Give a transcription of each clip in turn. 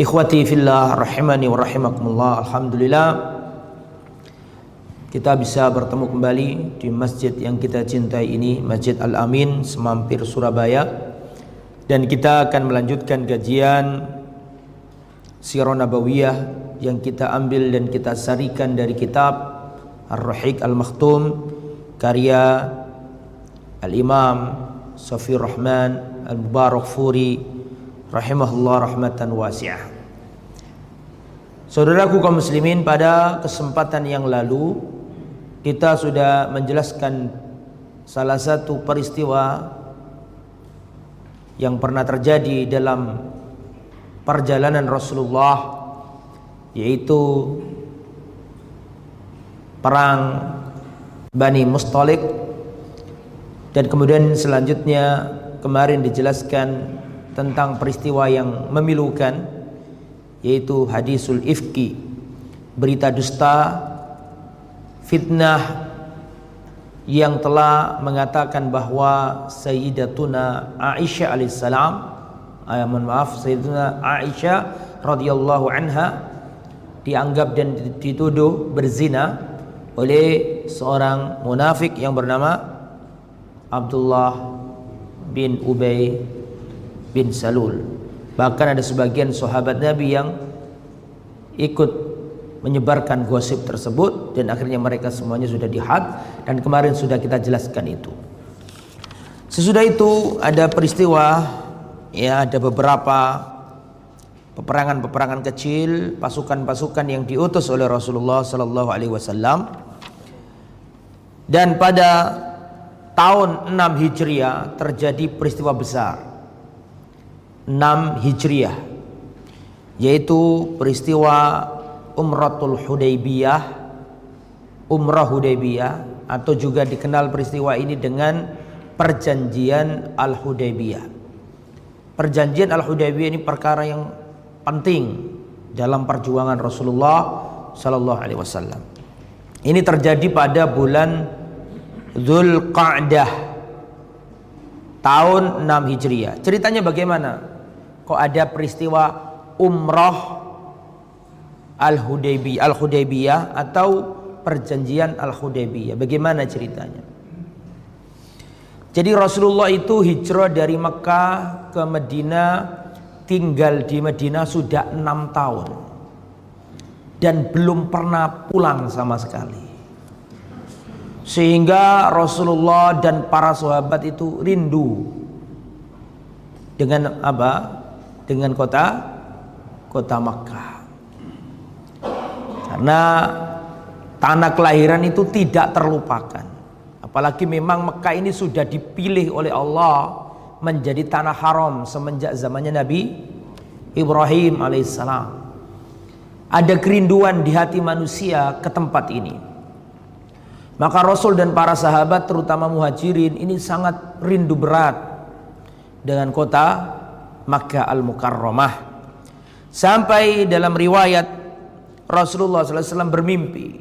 Ikhwati fillah rahimani wa rahimakumullah. Alhamdulillah kita bisa bertemu kembali di masjid yang kita cintai ini, Masjid Al-Amin Semampir Surabaya. Dan kita akan melanjutkan kajian Sirah Nabawiyah yang kita ambil dan kita sarikan dari kitab Ar-Rahiq Al-Makhtum karya Al-Imam Safi Rahman Al-Mubarak Furi rahimahullah rahmatan wasi'ah. Saudaraku kaum muslimin pada kesempatan yang lalu kita sudah menjelaskan salah satu peristiwa yang pernah terjadi dalam perjalanan Rasulullah yaitu perang Bani Mustalik dan kemudian selanjutnya kemarin dijelaskan tentang peristiwa yang memilukan yaitu hadisul ifki berita dusta fitnah yang telah mengatakan bahwa Sayyidatuna Aisyah alaihissalam ayah mohon maaf Sayyidatuna Aisyah radhiyallahu anha dianggap dan dituduh berzina oleh seorang munafik yang bernama Abdullah bin Ubay bin Salul. Bahkan ada sebagian sahabat Nabi yang ikut menyebarkan gosip tersebut dan akhirnya mereka semuanya sudah dihad dan kemarin sudah kita jelaskan itu. Sesudah itu ada peristiwa ya ada beberapa peperangan-peperangan kecil, pasukan-pasukan yang diutus oleh Rasulullah sallallahu alaihi wasallam. Dan pada tahun 6 Hijriah terjadi peristiwa besar 6 Hijriah yaitu peristiwa Umratul Hudaybiyah Umrah Hudaybiyah atau juga dikenal peristiwa ini dengan Perjanjian Al-Hudaybiyah Perjanjian Al-Hudaybiyah ini perkara yang penting dalam perjuangan Rasulullah Sallallahu Alaihi Wasallam. Ini terjadi pada bulan Zulqa'dah tahun 6 Hijriah. Ceritanya bagaimana? Kok ada peristiwa umroh Al-Hudaybiyah Al-Hudaybiyah atau perjanjian Al-Hudaybiyah? Bagaimana ceritanya? Jadi Rasulullah itu hijrah dari Mekah ke Madinah tinggal di Madinah sudah enam tahun dan belum pernah pulang sama sekali. Sehingga Rasulullah dan para sahabat itu rindu dengan apa? Dengan kota kota Makkah. Karena tanah kelahiran itu tidak terlupakan. Apalagi memang Mekah ini sudah dipilih oleh Allah menjadi tanah haram semenjak zamannya Nabi Ibrahim alaihissalam. Ada kerinduan di hati manusia ke tempat ini. Maka Rasul dan para sahabat terutama muhajirin ini sangat rindu berat dengan kota Makkah Al-Mukarramah. Sampai dalam riwayat Rasulullah SAW bermimpi.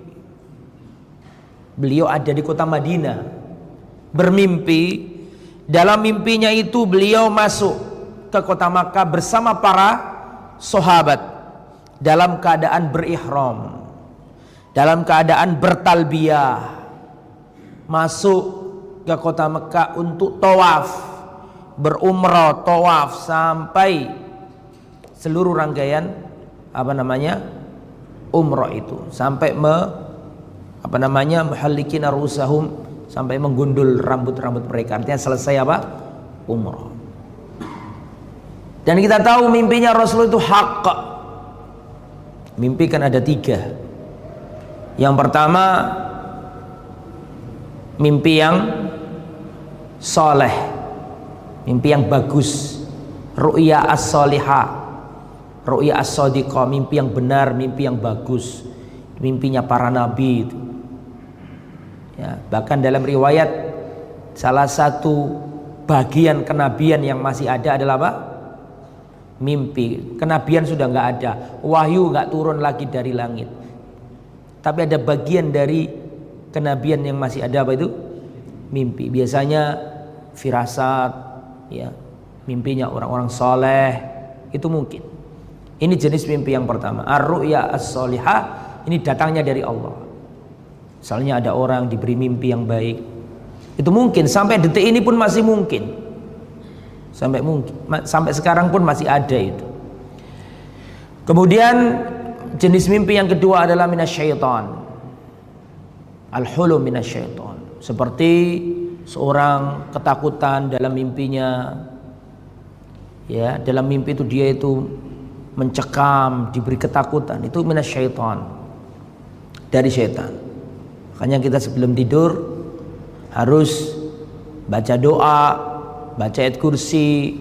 Beliau ada di kota Madinah. Bermimpi. Dalam mimpinya itu beliau masuk ke kota Makkah bersama para sahabat. Dalam keadaan berihram. Dalam keadaan bertalbiyah masuk ke kota Mekah untuk tawaf berumrah tawaf sampai seluruh rangkaian apa namanya umrah itu. Sampai me apa namanya muhallikin arusahum sampai menggundul rambut-rambut mereka. Artinya selesai apa? Umrah. Dan kita tahu mimpinya Rasul itu hak mimpi kan ada tiga. Yang pertama mimpi yang soleh mimpi yang bagus. Ru'ya as-solihah ru'ya as-sodiqah mimpi yang benar mimpi yang bagus. Mimpinya para nabi ya, bahkan dalam riwayat salah satu bagian kenabian yang masih ada adalah apa? Mimpi. Kenabian sudah nggak ada. Wahyu nggak turun lagi dari langit. Tapi ada bagian dari kenabian yang masih ada apa itu? Mimpi. Biasanya firasat ya mimpinya orang-orang soleh itu mungkin Ini jenis mimpi yang pertama. Ar-ru'ya as-solihah ini datangnya dari Allah. Misalnya ada orang diberi mimpi yang baik. Itu mungkin sampai detik ini pun masih mungkin. Sampai mungkin sampai sekarang pun masih ada itu. Kemudian jenis mimpi yang kedua adalah minasyaiton. Al-hulum minasyaiton. Seperti seorang ketakutan dalam mimpinya. Ya, dalam mimpi itu dia itu mencekam, diberi ketakutan, itu minasyaiton. Dari syaitan. Makanya kita sebelum tidur harus baca doa, baca ayat kursi,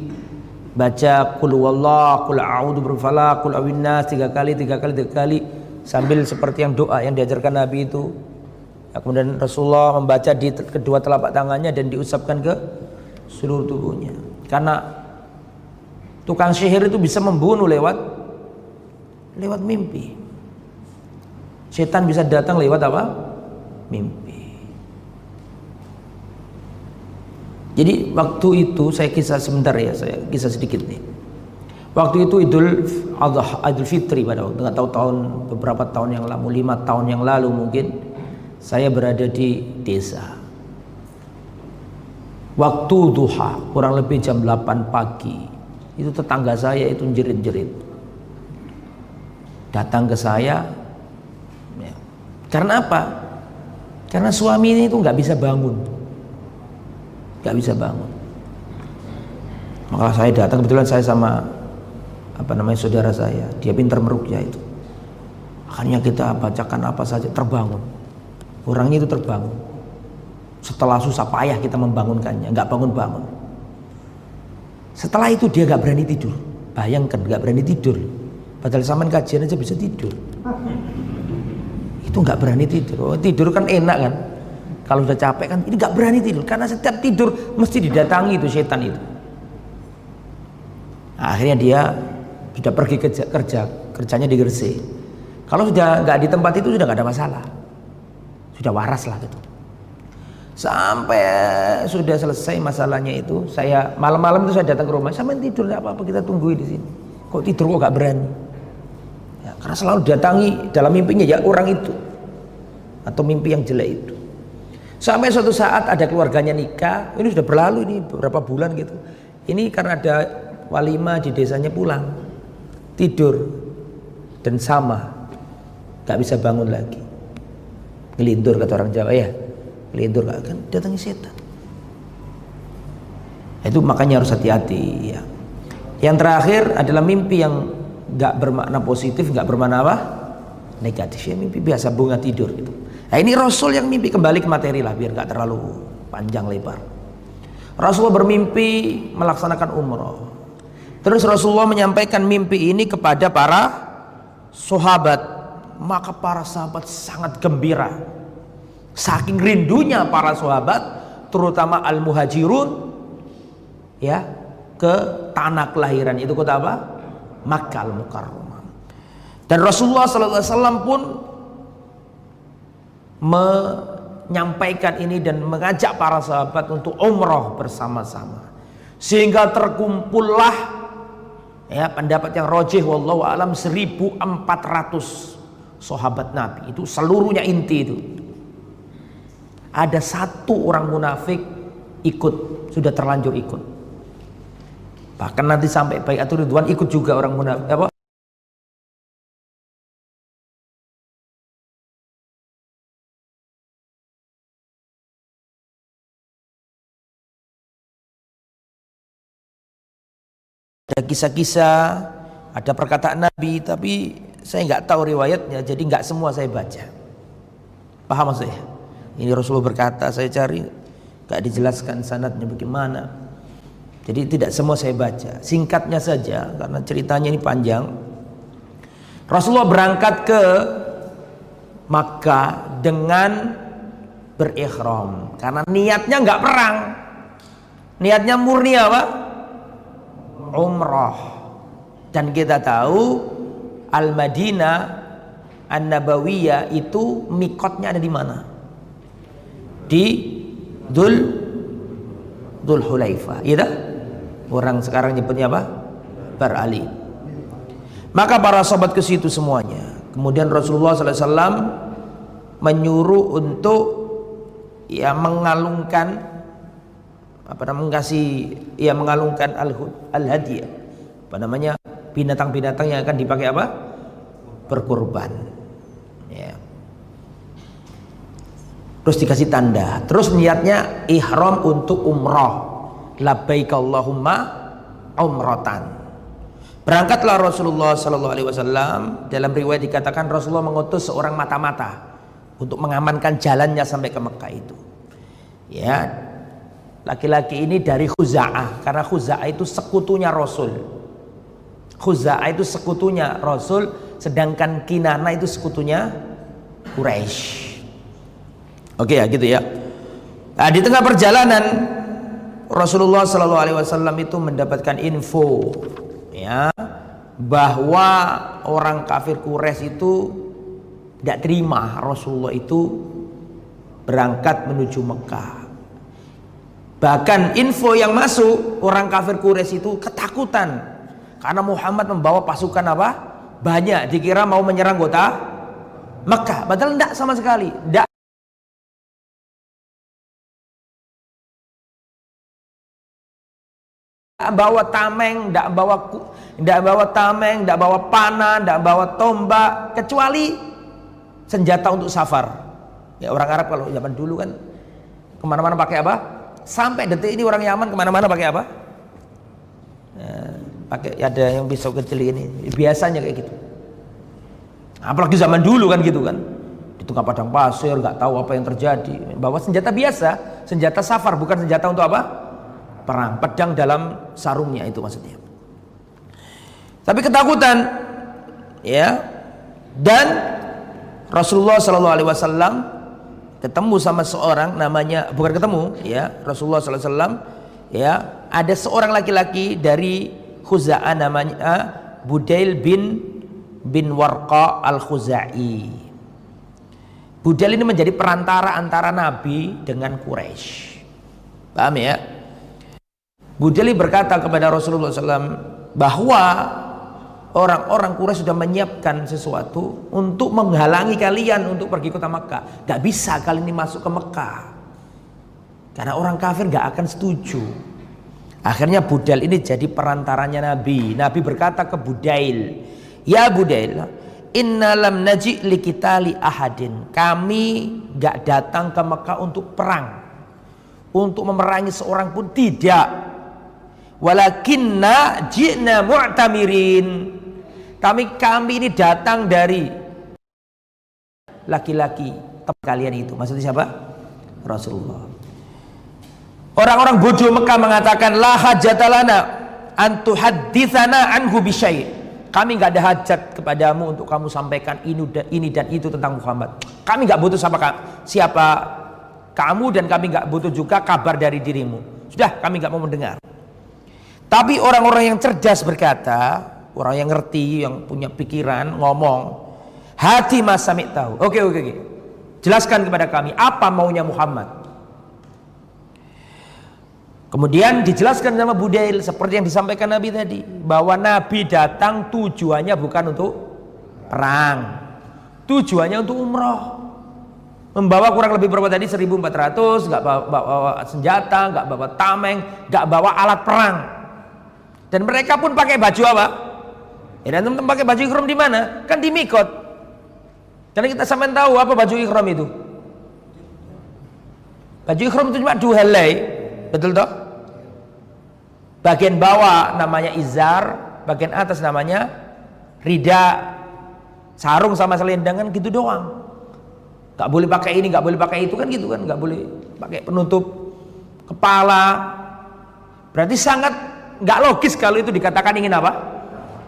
baca kul wallah, kul a'udzu birfalaq, kul awinnas tiga kali, tiga kali, tiga kali sambil seperti yang doa yang diajarkan Nabi itu. Kemudian Rasulullah membaca di kedua telapak tangannya dan diusapkan ke seluruh tubuhnya. Karena Tukang sihir itu bisa membunuh lewat lewat mimpi. Setan bisa datang lewat apa? Mimpi. Jadi waktu itu saya kisah sebentar ya, saya kisah sedikit nih. Waktu itu Idul Adha, Idul Fitri pada waktu nggak tahu tahun beberapa tahun yang lalu, lima tahun yang lalu mungkin saya berada di desa. Waktu duha kurang lebih jam 8 pagi itu tetangga saya itu jerit-jerit datang ke saya ya. karena apa? Karena suami ini itu nggak bisa bangun. Nggak bisa bangun. Maka saya datang kebetulan saya sama apa namanya saudara saya. Dia pintar merukyah itu. Akhirnya kita bacakan apa saja terbangun orangnya itu terbangun setelah susah payah kita membangunkannya nggak bangun-bangun setelah itu dia gak berani tidur. Bayangkan gak berani tidur. Padahal zaman kajian aja bisa tidur. Itu gak berani tidur. Oh, tidur kan enak kan. Kalau udah capek kan ini gak berani tidur karena setiap tidur mesti didatangi itu setan itu. Nah, akhirnya dia sudah pergi kerja, kerja kerjanya di Gresik. Kalau sudah nggak di tempat itu sudah nggak ada masalah, sudah waras lah gitu. Sampai sudah selesai masalahnya itu, saya malam-malam itu saya datang ke rumah, sama tidur nggak apa-apa kita tunggu di sini. Kok tidur kok gak berani? Ya, karena selalu datangi dalam mimpinya ya orang itu atau mimpi yang jelek itu. Sampai suatu saat ada keluarganya nikah, ini sudah berlalu ini beberapa bulan gitu. Ini karena ada walima di desanya pulang, tidur dan sama, gak bisa bangun lagi. Ngelindur kata orang Jawa ya gak akan datangi setan. Itu makanya harus hati-hati ya. Yang terakhir adalah mimpi yang gak bermakna positif, gak bermakna apa? Negatif ya mimpi biasa bunga tidur gitu. Nah ini Rasul yang mimpi kembali ke materi lah biar gak terlalu panjang lebar. Rasulullah bermimpi melaksanakan umroh. Terus Rasulullah menyampaikan mimpi ini kepada para sahabat. Maka para sahabat sangat gembira Saking rindunya para sahabat, terutama al-muhajirun ya, ke tanah kelahiran itu kota apa? Makkah al-Mukarramah. Dan Rasulullah sallallahu alaihi wasallam pun menyampaikan ini dan mengajak para sahabat untuk umroh bersama-sama. Sehingga terkumpullah ya pendapat yang rojih wallahu alam 1400 sahabat Nabi itu seluruhnya inti itu. Ada satu orang munafik ikut sudah terlanjur ikut. Bahkan nanti sampai baik atau ridwan ikut juga orang munafik apa? Ada kisah-kisah ada perkataan Nabi tapi saya nggak tahu riwayatnya jadi nggak semua saya baca paham maksudnya ini Rasulullah berkata, saya cari gak dijelaskan sanatnya bagaimana. Jadi tidak semua saya baca. Singkatnya saja karena ceritanya ini panjang. Rasulullah berangkat ke Makkah dengan berikhram karena niatnya nggak perang. Niatnya murni apa? Umrah. Dan kita tahu Al-Madinah An-Nabawiyah itu mikotnya ada di mana? di Dul Dul Hulaifa. Iya Orang sekarang nyebutnya apa? Bar Ali. Maka para sahabat ke situ semuanya. Kemudian Rasulullah SAW menyuruh untuk ya mengalungkan apa namanya mengasih ya mengalungkan al, al hadiah apa namanya binatang-binatang yang akan dipakai apa? Berkorban. Ya. Terus dikasih tanda. Terus niatnya ihram untuk umrah labbaik Allahumma umratan berangkatlah Rasulullah Sallallahu Alaihi Wasallam. Dalam riwayat dikatakan Rasulullah mengutus seorang mata-mata untuk mengamankan jalannya sampai ke Mekah itu. Ya. Laki-laki ini dari Khuza'ah. Karena Khuza'ah itu sekutunya Rasul Khuza'ah itu sekutunya Rasul sedangkan Kinana itu sekutunya Quraisy. Oke ya gitu ya. Nah, di tengah perjalanan Rasulullah Shallallahu Alaihi Wasallam itu mendapatkan info ya bahwa orang kafir Quraisy itu tidak terima Rasulullah itu berangkat menuju Mekah. Bahkan info yang masuk orang kafir Quraisy itu ketakutan karena Muhammad membawa pasukan apa? Banyak. Dikira mau menyerang kota Mekah. Padahal tidak sama sekali. Tidak bawa tameng, tidak bawa tidak bawa tameng, tidak bawa panah, tidak bawa tombak, kecuali senjata untuk safar. Ya orang Arab kalau zaman dulu kan ke mana-mana pakai apa? Sampai detik ini orang Yaman ke mana-mana pakai apa? Ya, pakai ada yang pisau kecil ini. Biasanya kayak gitu. Apalagi zaman dulu kan gitu kan. Di tengah padang pasir nggak tahu apa yang terjadi. Bawa senjata biasa. Senjata safar bukan senjata untuk apa? Perang. Pedang dalam sarungnya itu maksudnya. Tapi ketakutan ya. Dan Rasulullah Shallallahu Alaihi Wasallam ketemu sama seorang namanya bukan ketemu ya. Rasulullah Sallallahu Alaihi Wasallam ya. Ada seorang laki-laki dari Khuza'ah namanya Budail bin bin Warqa al-Khuzai. Budail ini menjadi perantara antara Nabi dengan Quraisy. Paham ya? Budail berkata kepada Rasulullah SAW bahwa orang-orang Quraisy sudah menyiapkan sesuatu untuk menghalangi kalian untuk pergi kota Mekah. Gak bisa kalian ini masuk ke Mekah. Karena orang kafir gak akan setuju. Akhirnya Budail ini jadi perantaranya Nabi. Nabi berkata ke Budail, "Ya Budail, inna lam naji li kita li ahadin." Kami gak datang ke Mekah untuk perang. Untuk memerangi seorang pun tidak. Walakinna ji'na mu'tamirin. Kami kami ini datang dari laki-laki kalian itu. Maksudnya siapa? Rasulullah. Orang-orang bodoh Mekah mengatakan la hajatalana antu hadithana anhu bisyai. Kami nggak ada hajat kepadamu untuk kamu sampaikan ini dan, ini dan itu tentang Muhammad. Kami nggak butuh siapa siapa kamu dan kami nggak butuh juga kabar dari dirimu. Sudah kami nggak mau mendengar. Tapi orang-orang yang cerdas berkata, orang yang ngerti, yang punya pikiran, ngomong, hati mas sami tahu. Oke oke oke. Jelaskan kepada kami apa maunya Muhammad. Kemudian dijelaskan sama Budail seperti yang disampaikan Nabi tadi bahwa Nabi datang tujuannya bukan untuk perang. Tujuannya untuk umroh. Membawa kurang lebih berapa tadi 1400, nggak bawa, bawa senjata, nggak bawa tameng, nggak bawa alat perang. Dan mereka pun pakai baju apa? Ya, dan teman-teman pakai baju ikhram di mana? Kan di Mikot. Karena kita sampai tahu apa baju ikhram itu. Baju ikhram itu cuma dua helai, Betul toh? Bagian bawah namanya izar, bagian atas namanya rida. Sarung sama selendangan gitu doang. Gak boleh pakai ini, gak boleh pakai itu kan gitu kan, gak boleh pakai penutup kepala. Berarti sangat gak logis kalau itu dikatakan ingin apa?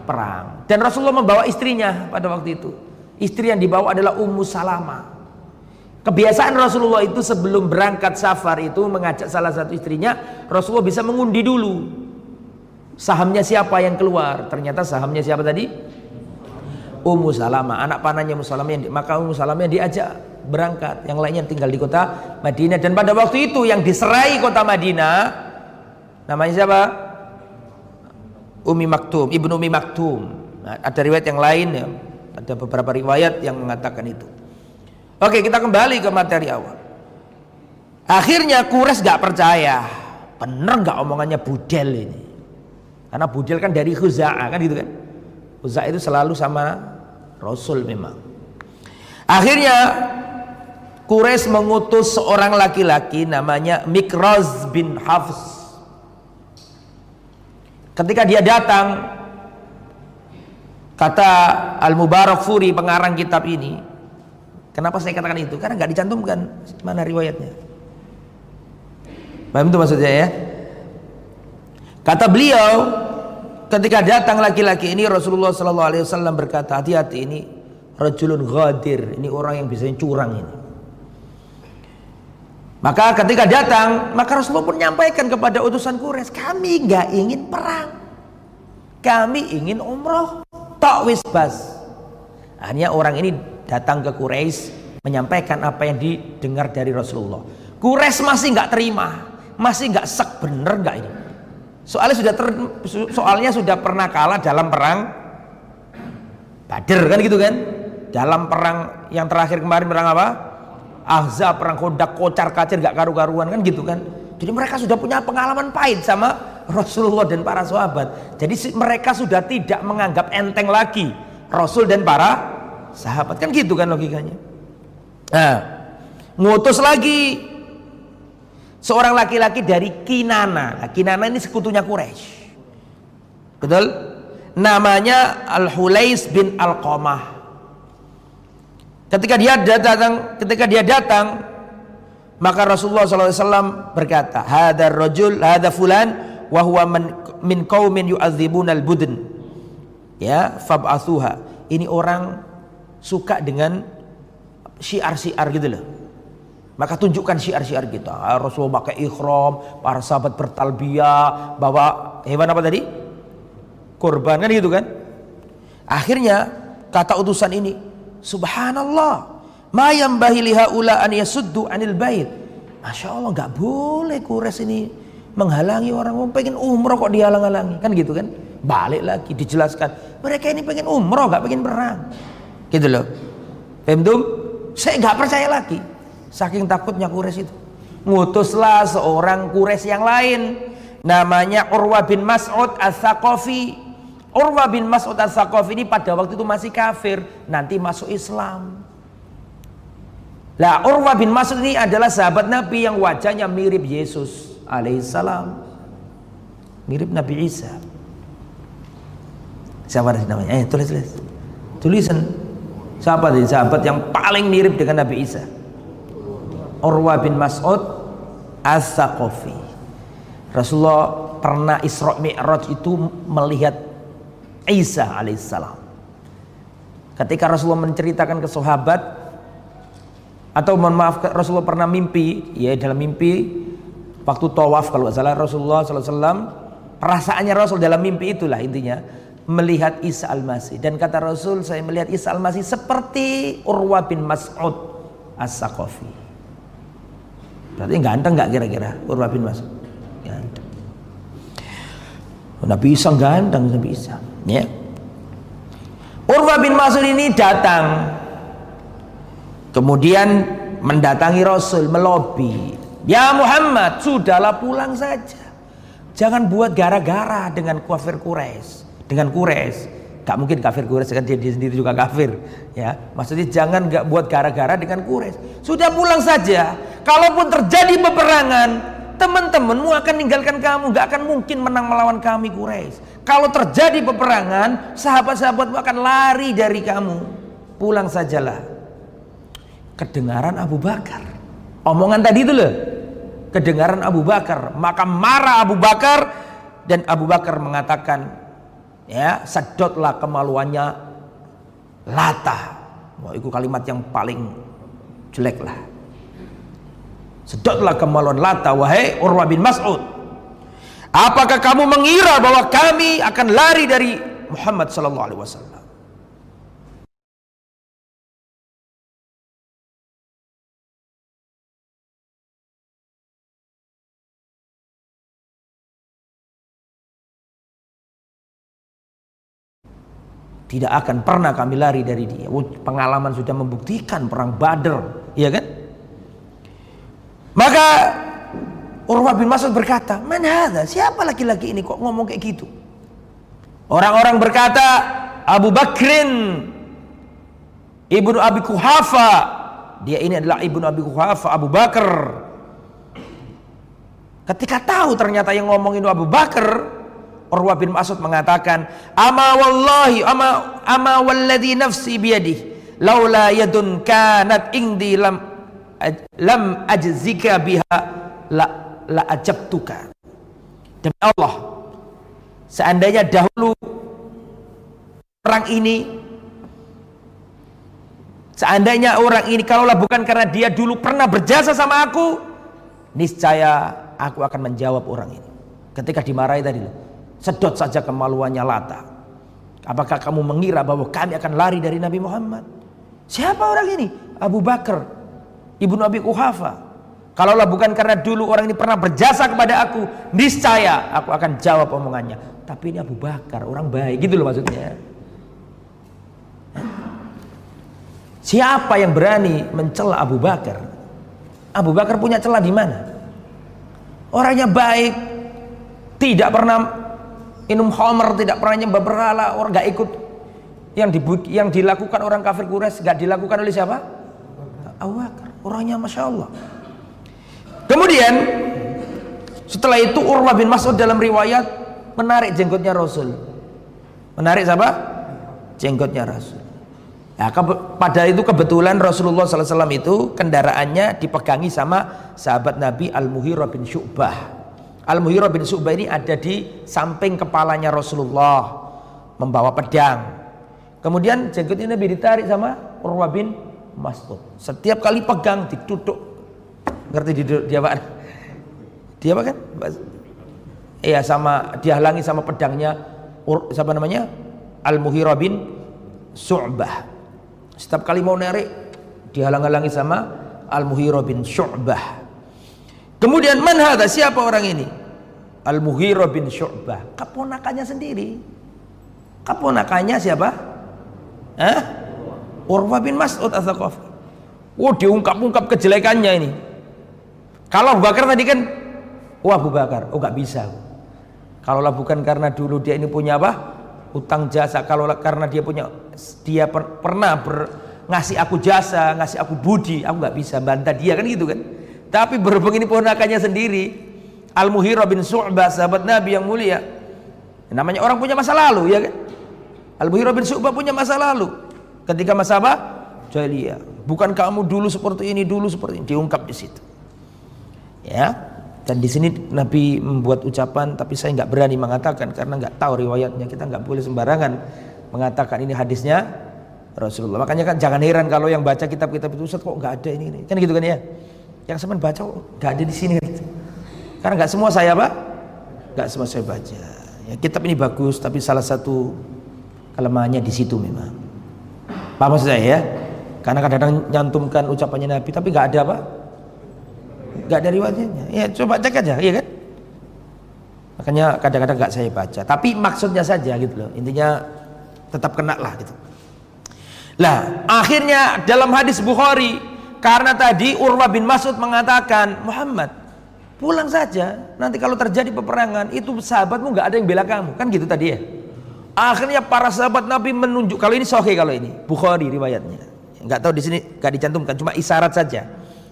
Perang. Dan Rasulullah membawa istrinya pada waktu itu. Istri yang dibawa adalah Ummu Salamah. Kebiasaan Rasulullah itu sebelum berangkat safar itu mengajak salah satu istrinya, Rasulullah bisa mengundi dulu. Sahamnya siapa yang keluar? Ternyata sahamnya siapa tadi? Ummu Salamah, anak panahnya Ummu Salamah yang maka Ummu Salamah diajak berangkat, yang lainnya tinggal di kota Madinah dan pada waktu itu yang diserai kota Madinah namanya siapa? Umi Maktum, Ibnu Umi Maktum. Nah, ada riwayat yang lain ya, ada beberapa riwayat yang mengatakan itu. Oke, kita kembali ke materi awal. Akhirnya Kures gak percaya. Bener gak omongannya Budel ini? Karena Budel kan dari Khuza'ah kan gitu kan. Khuza'ah itu selalu sama Rasul memang. Akhirnya Kures mengutus seorang laki-laki namanya Mikraz bin Hafs. Ketika dia datang Kata Al-Mubarak Furi pengarang kitab ini Kenapa saya katakan itu? Karena nggak dicantumkan mana riwayatnya. Paham itu maksudnya ya? Kata beliau ketika datang laki-laki ini Rasulullah Sallallahu Alaihi Wasallam berkata hati-hati ini rajulun ghadir ini orang yang bisa curang ini. Maka ketika datang maka Rasulullah pun menyampaikan kepada utusan Quraisy kami nggak ingin perang, kami ingin umroh tok wis bas hanya orang ini datang ke Quraisy menyampaikan apa yang didengar dari Rasulullah. Quraisy masih nggak terima masih nggak sek bener nggak ini? Soalnya sudah ter, soalnya sudah pernah kalah dalam perang Badr kan gitu kan? Dalam perang yang terakhir kemarin perang apa? Ahzab perang kodak kocar kacir gak karu-karuan kan gitu kan? Jadi mereka sudah punya pengalaman pahit sama Rasulullah dan para sahabat. Jadi mereka sudah tidak menganggap enteng lagi Rasul dan para sahabat. Kan gitu kan logikanya. Nah, ngutus lagi seorang laki-laki dari Kinana. Nah, Kinana ini sekutunya Quraisy. Betul? Namanya Al-Hulais bin Al-Qamah. Ketika dia datang, ketika dia datang, maka Rasulullah SAW berkata, "Hadar rajul, hadar fulan wa huwa min qaumin yu'adzibunal budn ya fab'athuha ini orang suka dengan syiar-syiar gitu loh. Maka tunjukkan syiar-syiar kita. Ah, Rasulullah pakai ikhram para sahabat bertalbiyah bawa hewan apa tadi? Kurban kan gitu kan? Akhirnya kata utusan ini subhanallah ma yambahi lihaula an yasuddu anil bait. Masya Allah nggak boleh kures ini menghalangi orang. Mau pengen umroh kok dihalang-halangi. Kan gitu kan? Balik lagi dijelaskan. Mereka ini pengen umroh gak pengen perang gitu loh. Femdum saya nggak percaya lagi. Saking takutnya kures itu. Ngutuslah seorang kures yang lain. Namanya Urwa bin Mas'ud As-Saqafi Urwa bin Mas'ud As-Saqafi ini pada waktu itu masih kafir. Nanti masuk Islam. Lah Urwa bin Mas'ud ini adalah sahabat Nabi yang wajahnya mirip Yesus alaihissalam. Mirip Nabi Isa. Siapa namanya? Eh tulis tulis. Tulisan siapa tadi sahabat yang paling mirip dengan Nabi Isa. Urwa bin Mas'ud As-Saqafi. Rasulullah pernah Isra Mi'raj itu melihat Isa alaihissalam. Ketika Rasulullah menceritakan ke sahabat atau mohon maaf Rasulullah pernah mimpi ya dalam mimpi waktu tawaf kalau salah Rasulullah SAW perasaannya Rasul dalam mimpi itulah intinya melihat Isa al-Masih. Dan kata Rasul saya melihat Isa al-Masih seperti Urwa bin Mas'ud as-Saqafi. Berarti ganteng nggak kira-kira Urwa bin Mas'ud? Ganteng. Nabi Isa ganteng Nabi Isa. Ya. Urwa bin Mas'ud ini datang. Kemudian mendatangi Rasul melobi. Ya Muhammad, sudahlah pulang saja. Jangan buat gara-gara dengan kafir Quraisy, dengan Quraisy. Gak mungkin kafir Quraisy kan dia, dia sendiri juga kafir, ya. Maksudnya jangan gak buat gara-gara dengan Quraisy. Sudah pulang saja. Kalaupun terjadi peperangan, teman-temanmu akan meninggalkan kamu, gak akan mungkin menang melawan kami Quraisy. Kalau terjadi peperangan, sahabat-sahabatmu akan lari dari kamu. Pulang sajalah. Kedengaran Abu Bakar. Omongan tadi itu loh kedengaran Abu Bakar maka marah Abu Bakar dan Abu Bakar mengatakan ya sedotlah kemaluannya. Lata wah itu kalimat yang paling jelek lah sedotlah kemaluan lata wahai Urwa bin Mas'ud. Apakah kamu mengira bahwa kami akan lari dari Muhammad sallallahu alaihi wasallam Tidak akan pernah kami lari dari dia. Oh, pengalaman sudah membuktikan perang Badr, ya kan? Maka Urwah bin Mas'ud berkata, "Man hadha? Siapa laki-laki ini kok ngomong kayak gitu?" Orang-orang berkata, "Abu Bakrin Ibnu Abi Kuhafa." Dia ini adalah Ibnu Abi Kuhafa, Abu Bakar. Ketika tahu ternyata yang ngomong itu Abu Bakar, Urwah bin Mas'ud mengatakan, "Ama wallahi ama ama walladhi nafsi biyadih, laula yadun kanat indi lam lam ajzika biha la la ajabtuka." Demi Allah, seandainya dahulu orang ini Seandainya orang ini kalaulah bukan karena dia dulu pernah berjasa sama aku, niscaya aku akan menjawab orang ini. Ketika dimarahi tadi loh. Sedot saja kemaluannya Lata. Apakah kamu mengira bahwa kami akan lari dari Nabi Muhammad? Siapa orang ini? Abu Bakar, ibnu Abi Kuhafa. Kalaulah bukan karena dulu orang ini pernah berjasa kepada aku, niscaya aku akan jawab omongannya. Tapi ini Abu Bakar, orang baik gitu loh maksudnya. Siapa yang berani mencela Abu Bakar? Abu Bakar punya celah di mana? Orangnya baik, tidak pernah minum homer tidak pernah nyembah berhala orang nggak ikut. Yang di, yang dilakukan orang kafir Quraisy nggak dilakukan oleh siapa? Abu Bakar orangnya masya Allah. Kemudian setelah itu Urwah bin Mas'ud dalam riwayat menarik jenggotnya Rasul. Menarik siapa? Jenggotnya Rasul. Nah, pada itu kebetulan Rasulullah SAW itu kendaraannya dipegangi sama sahabat Nabi Al-Muhirah bin Syu'bah Al-Muhirah bin Subah ini ada di samping kepalanya Rasulullah membawa pedang. Kemudian jenggotnya Nabi ditarik sama Urwah bin Mas'ud. Setiap kali pegang ditutup. Ngerti di dia apa? Dia apa kan? Iya sama dihalangi sama pedangnya siapa namanya? Al-Muhirah bin Su'bah. Setiap kali mau narik dihalang-halangi sama Al-Muhirah bin Syu'bah. Kemudian man hadha? Siapa orang ini? Al-Mughirah bin Syu'bah. Keponakannya sendiri. Keponakannya siapa? Hah? Urwah bin Mas'ud Ats-Tsaqafi. Oh, diungkap-ungkap kejelekannya ini. Kalau Abu Bakar tadi kan wah Abu Bakar, oh gak bisa. Kalaulah bukan karena dulu dia ini punya apa? Utang jasa, kalau karena dia punya dia per, pernah ber, ngasih aku jasa, ngasih aku budi, aku nggak bisa bantah dia kan gitu kan. Tapi berhubung ini ponakannya sendiri, Al-Muhirah bin Su'bah, sahabat Nabi yang mulia. Namanya orang punya masa lalu, ya kan? Al-Muhirah bin Su'bah punya masa lalu. Ketika masa apa? Jahiliyah. Bukan kamu dulu seperti ini, dulu seperti ini. Diungkap di situ. Ya. Dan di sini Nabi membuat ucapan, tapi saya nggak berani mengatakan karena nggak tahu riwayatnya. Kita nggak boleh sembarangan mengatakan ini hadisnya Rasulullah. Makanya kan jangan heran kalau yang baca kitab-kitab itu Ustaz kok nggak ada ini, ini. Kan gitu kan ya? Yang saya baca nggak ada di sini. Karena nggak semua saya apa nggak semua saya baca. Ya, kitab ini bagus tapi salah satu kelemahannya di situ memang. Apa maksud saya ya? Karena kadang-kadang nyantumkan ucapannya Nabi tapi nggak ada apa nggak ada riwayatnya. Ya coba cek aja iya kan? Makanya kadang-kadang nggak saya baca. Tapi maksudnya saja gitu loh. Intinya tetap kena lah gitu. Lah akhirnya dalam hadis Bukhari karena tadi Urwah bin Mas'ud mengatakan, Muhammad, pulang saja. Nanti kalau terjadi peperangan, itu sahabatmu nggak ada yang bela kamu. Kan gitu tadi ya. Akhirnya para sahabat Nabi menunjuk kalau ini sohe kalau ini Bukhari riwayatnya. Nggak tahu di sini nggak dicantumkan, cuma isyarat saja.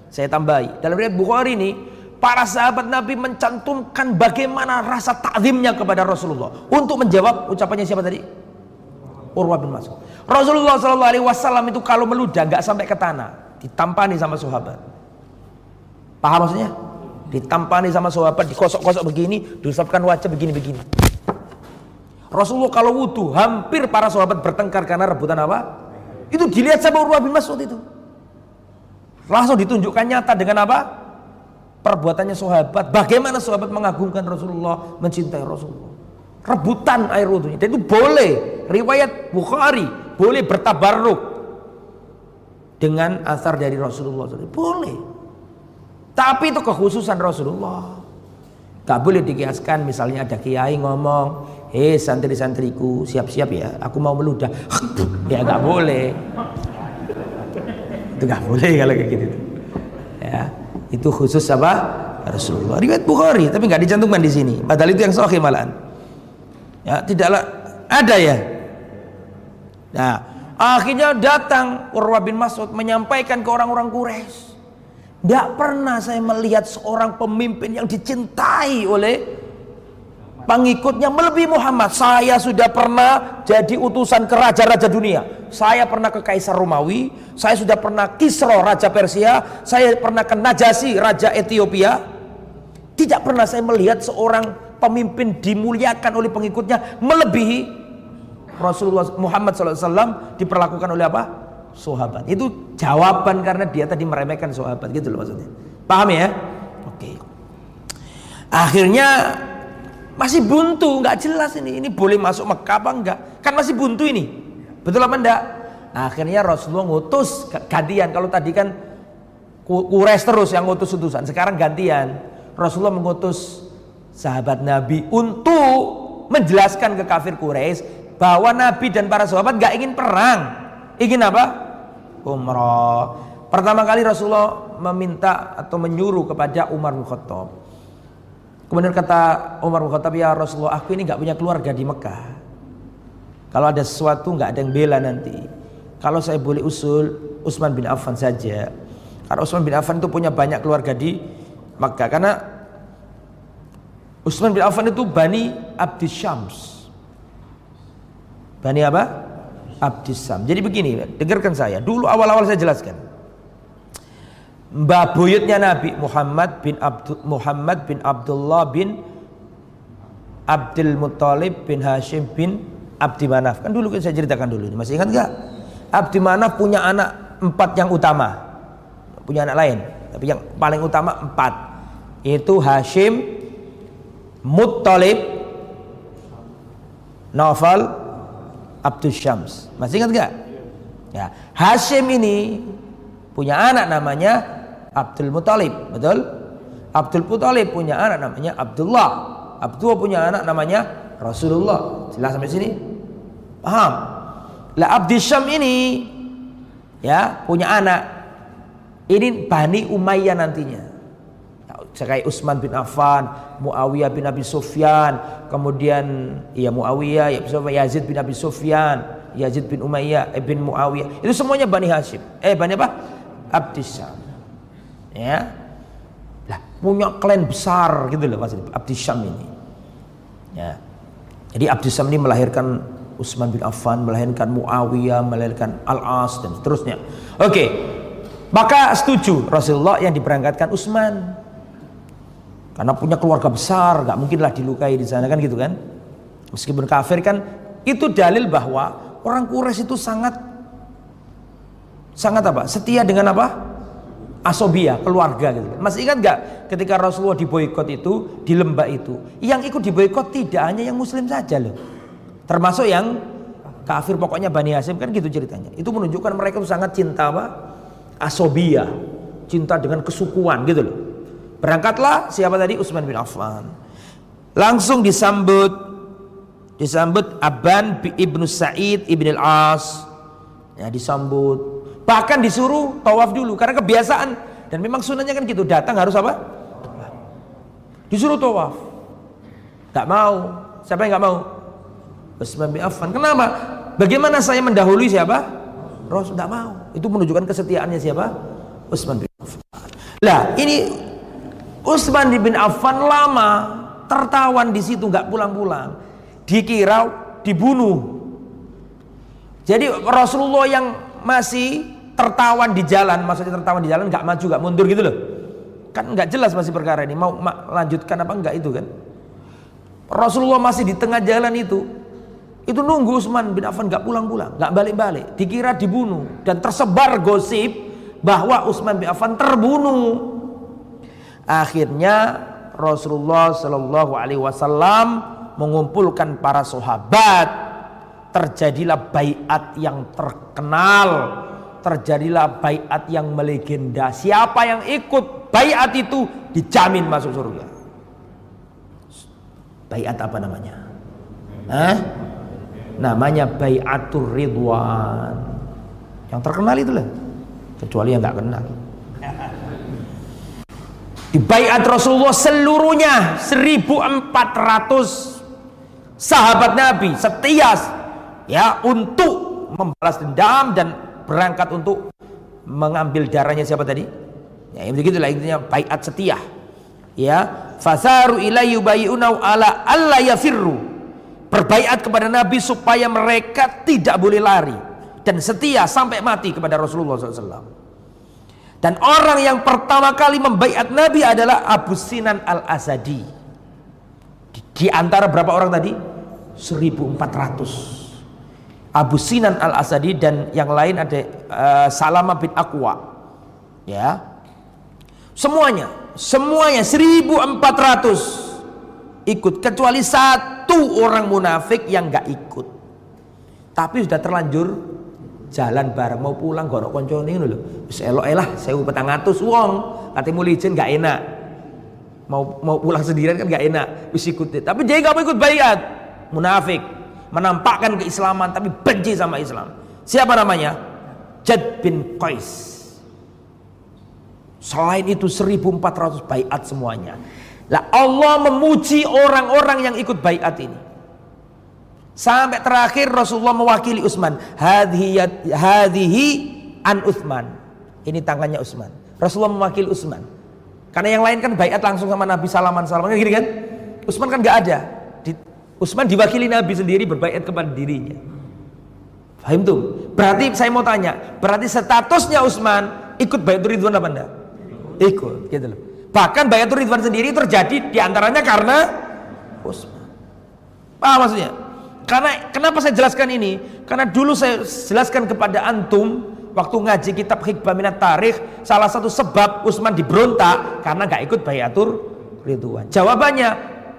Saya tambahi. Dalam riwayat Bukhari ini, para sahabat Nabi mencantumkan bagaimana rasa takzimnya kepada Rasulullah untuk menjawab ucapannya siapa tadi? Urwah bin Mas'ud. Rasulullah Shallallahu Alaihi Wasallam itu kalau meludah nggak sampai ke tanah ditampani sama sahabat. Paham maksudnya? Ditampani sama sahabat dikosok-kosok begini diusapkan wajah begini-begini. Rasulullah kalau wudhu hampir para sahabat bertengkar karena rebutan apa? Itu dilihat sama Urwah bin Mas'ud itu. Langsung ditunjukkan nyata dengan apa? Perbuatannya sahabat. Bagaimana sahabat mengagungkan Rasulullah mencintai Rasulullah? Rebutan air wudhunya. Itu boleh. Riwayat Bukhari boleh bertabarruk dengan asar dari Rasulullah SAW. Boleh. Tapi itu kekhususan Rasulullah. Gak boleh dikiaskan. Misalnya ada kiai ngomong hei santri-santriku siap-siap ya. Aku mau meludah. Ya nggak boleh. Itu nggak boleh kalau kayak gitu. Ya itu khusus apa? Rasulullah. Riwayat Bukhari tapi nggak dicantumkan di sini. Padahal itu yang sahih malahan. Ya tidaklah ada ya. Nah akhirnya datang Urwah bin Mas'ud menyampaikan ke orang-orang Quraisy tidak pernah saya melihat seorang pemimpin yang dicintai oleh pengikutnya melebihi Muhammad. Saya sudah pernah jadi utusan ke raja-raja dunia. Saya pernah ke Kaisar Romawi, saya sudah pernah Kisro Raja Persia, saya pernah ke Najasi Raja Ethiopia. Tidak pernah saya melihat seorang pemimpin dimuliakan oleh pengikutnya melebihi Rasulullah Muhammad SAW diperlakukan oleh apa? sahabat. Itu jawaban karena dia tadi meremehkan sahabat gitu loh maksudnya. Paham ya? Oke. Akhirnya masih buntu, nggak jelas ini. Ini boleh masuk Mekah apa enggak? Kan masih buntu ini. Betul apa enggak? Akhirnya Rasulullah ngutus gantian. Kalau tadi kan kures terus yang ngutus utusan. Sekarang gantian. Rasulullah mengutus sahabat Nabi untuk menjelaskan ke kafir Quraisy bahwa Nabi dan para sahabat nggak ingin perang. Ingin apa? umrah. Pertama kali Rasulullah meminta atau menyuruh kepada Umar bin Khattab. Kemudian kata Umar bin Khattab, ya Rasulullah aku ini nggak punya keluarga di Mekah. Kalau ada sesuatu nggak ada yang bela nanti. Kalau saya boleh usul Utsman bin Affan saja. Karena Utsman bin Affan itu punya banyak keluarga di Mekah. Karena Utsman bin Affan itu Bani Abdis Syams. Bani apa? Abdissam. Jadi begini, dengarkan saya. Dulu awal-awal saya jelaskan. Mbah buyutnya Nabi Muhammad bin Abdul Muhammad bin Abdullah bin Abdul Muttalib bin Hashim bin Abdi Manaf. Kan dulu kan saya ceritakan dulu. Masih ingat nggak? Abdi Manaf punya anak empat yang utama. Punya anak lain. Tapi yang paling utama empat. Itu Hashim, Muttalib, Nawfal, Abdul Syams. Masih ingat gak? Ya, Hashim ini punya anak namanya Abdul Muthalib, betul? Abdul Muthalib punya anak namanya Abdullah. Abdullah punya anak namanya Rasulullah. Jelas sampai sini? Paham? Lah Abdul Syam ini ya punya anak ini Bani Umayyah nantinya kayak Utsman bin Affan, Muawiyah bin Abi Sufyan, kemudian ya Muawiyah, ya Yazid bin Abi Sufyan, Yazid bin Umayyah, eh, bin Muawiyah. Itu semuanya Bani Hashim. Eh Bani apa? Abdissam. Ya. Lah, punya klan besar gitu loh Mas Abdissam ini. Ya. Jadi Abdissam ini melahirkan Utsman bin Affan, melahirkan Muawiyah, melahirkan Al-As dan seterusnya. Oke. Maka setuju Rasulullah yang diberangkatkan Utsman karena punya keluarga besar, nggak mungkinlah dilukai di sana kan gitu kan. Meskipun kafir kan itu dalil bahwa orang Quraisy itu sangat sangat apa? Setia dengan apa? Asobia, keluarga gitu. Masih ingat nggak ketika Rasulullah diboykot itu di lembah itu, yang ikut diboykot tidak hanya yang Muslim saja loh, termasuk yang kafir pokoknya Bani Hasim kan gitu ceritanya. Itu menunjukkan mereka sangat cinta apa? Asobia, cinta dengan kesukuan gitu loh. Berangkatlah siapa tadi Utsman bin Affan. Langsung disambut disambut Aban ibnu Sa'id ibn al-As. Ya disambut. Bahkan disuruh tawaf dulu karena kebiasaan dan memang sunahnya kan gitu datang harus apa? Disuruh tawaf. Gak mau. Siapa yang gak mau? Utsman bin Affan. Kenapa? Bagaimana saya mendahului siapa? Rasul tidak mau. Itu menunjukkan kesetiaannya siapa? Utsman bin Affan. Lah, ini Utsman bin Affan lama tertawan di situ nggak pulang-pulang. Dikira dibunuh. Jadi Rasulullah yang masih tertawan di jalan, maksudnya tertawan di jalan nggak maju nggak mundur gitu loh. Kan nggak jelas masih perkara ini mau lanjutkan apa enggak itu kan. Rasulullah masih di tengah jalan itu. Itu nunggu Utsman bin Affan nggak pulang-pulang, nggak balik-balik. Dikira dibunuh dan tersebar gosip bahwa Utsman bin Affan terbunuh Akhirnya Rasulullah Shallallahu Alaihi Wasallam mengumpulkan para sahabat. Terjadilah bayat yang terkenal, terjadilah bayat yang melegenda. Siapa yang ikut bayat itu dijamin masuk surga. Bayat apa namanya? Hah? Namanya Bayatul Ridwan. Yang terkenal itu lah. Kecuali yang nggak kenal. Di bayat Rasulullah seluruhnya 1400 sahabat Nabi setia ya untuk membalas dendam dan berangkat untuk mengambil darahnya siapa tadi? Ya, begitulah intinya bayat setia. Ya, fasaru bayunau ala alla yafirru. Berbaiat kepada Nabi supaya mereka tidak boleh lari dan setia sampai mati kepada Rasulullah SAW. Dan orang yang pertama kali membaiat Nabi adalah Abu Sinan Al-Asadi. Di, di antara berapa orang tadi? 1400. Abu Sinan Al-Asadi dan yang lain ada uh, Salama bin Aqwa. Ya. Semuanya, semuanya 1400 ikut kecuali satu orang munafik yang nggak ikut. Tapi sudah terlanjur jalan bareng mau pulang gak ono koncone ngono lho. Wis elok lah 1400 wong. Mulai izin gak enak. Mau mau pulang sendirian kan gak enak. Wis ikut. Tapi dia gak mau ikut bayat. Munafik. Menampakkan keislaman tapi benci sama Islam. Siapa namanya? Jad bin Qais. Selain itu 1400 bayat semuanya. Lah Allah memuji orang-orang yang ikut bayat ini. Sampai terakhir Rasulullah mewakili Utsman. Hadhihi an Utsman. Ini tangannya Utsman. Rasulullah mewakili Utsman. Karena yang lain kan bayat langsung sama Nabi salaman salaman gini kan? Utsman kan nggak ada. Di, Utsman diwakili Nabi sendiri berbayat kepada dirinya. Fahim tuh? Berarti saya mau tanya, berarti statusnya Utsman ikut bayat Ridwan apa enggak? Ikut, gitu loh. Bahkan bayat Ridwan sendiri terjadi di antaranya karena Utsman. Paham maksudnya? Karena kenapa saya jelaskan ini? Karena dulu saya jelaskan kepada antum waktu ngaji kitab Hikmah Minat Tarikh, salah satu sebab Utsman diberontak karena nggak ikut Bayatur Ridwan. Jawabannya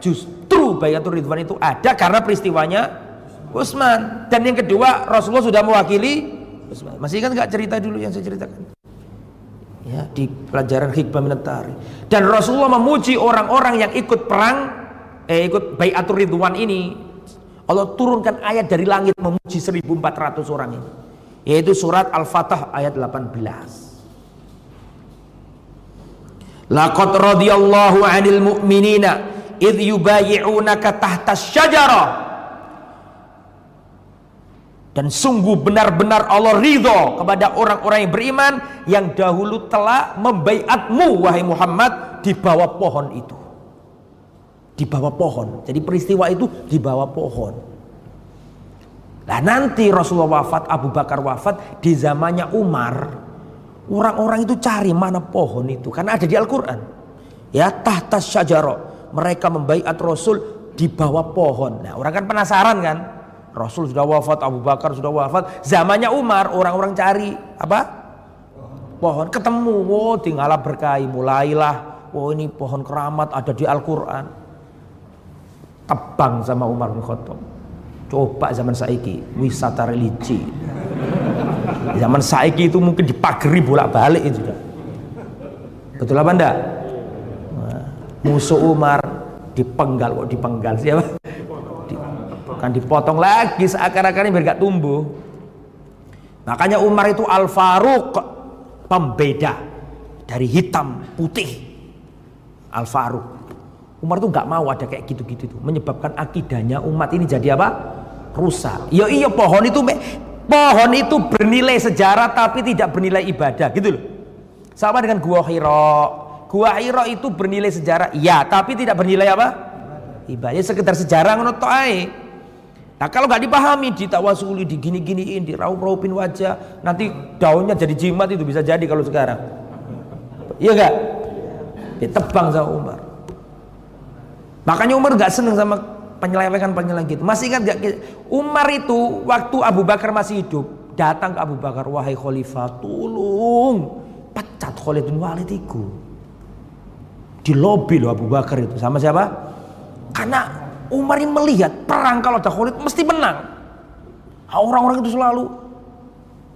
justru Bayatur Ridwan itu ada karena peristiwanya Utsman. Dan yang kedua Rasulullah sudah mewakili Utsman. Masih kan nggak cerita dulu yang saya ceritakan? Ya, di pelajaran Hikmah Minat Tarikh. Dan Rasulullah memuji orang-orang yang ikut perang eh ikut Bayatur Ridwan ini Allah turunkan ayat dari langit memuji 1400 orang ini. Yaitu surat Al-Fatah ayat 18. Laqad radiyallahu 'anil mu'minina id yubayyi'unaka tahta syajarah. Dan sungguh benar-benar Allah ridho kepada orang-orang yang beriman yang dahulu telah membaiatmu wahai Muhammad di bawah pohon itu di bawah pohon. Jadi peristiwa itu di bawah pohon. Nah nanti Rasulullah wafat, Abu Bakar wafat di zamannya Umar, orang-orang itu cari mana pohon itu karena ada di Al-Qur'an. Ya, tahta syajarah. Mereka membaiat Rasul di bawah pohon. Nah, orang kan penasaran kan? Rasul sudah wafat, Abu Bakar sudah wafat. Zamannya Umar, orang-orang cari apa? Pohon. Ketemu, oh tinggallah berkahi. Mulailah, oh ini pohon keramat ada di Al-Quran tebang sama Umar bin Khattab. Coba zaman saiki wisata religi. Zaman saiki itu mungkin dipagari bolak-balik itu sudah. Betul apa enggak musuh Umar dipenggal kok dipenggal? Siapa? Kan dipotong lagi seakar-akarnya biar gak tumbuh. Makanya Umar itu Al Faruq pembeda dari hitam putih. Al Faruq Umar tuh nggak mau ada kayak gitu-gitu tuh. Menyebabkan akidahnya umat ini jadi apa? Rusak. Ya iya pohon itu pohon itu bernilai sejarah tapi tidak bernilai ibadah gitu loh. Sama dengan gua hiro. Gua hiro itu bernilai sejarah iya tapi tidak bernilai apa? Ibadah. Ya sekedar sejarah menurut Nah kalau nggak dipahami ditawasuli digini-giniin diraup-raupin wajah nanti daunnya jadi jimat itu bisa jadi kalau sekarang. Iya gak ditebang sama Umar Makanya Umar gak seneng sama penyelewengan-penyelewengan gitu. Masih ingat gak? Umar itu waktu Abu Bakar masih hidup datang ke Abu Bakar, wahai khalifah, tolong pecat Khalid bin Walid itu. Di lobi loh Abu Bakar itu sama siapa? Karena Umar ini melihat perang kalau ada Khalid mesti menang. Orang-orang itu selalu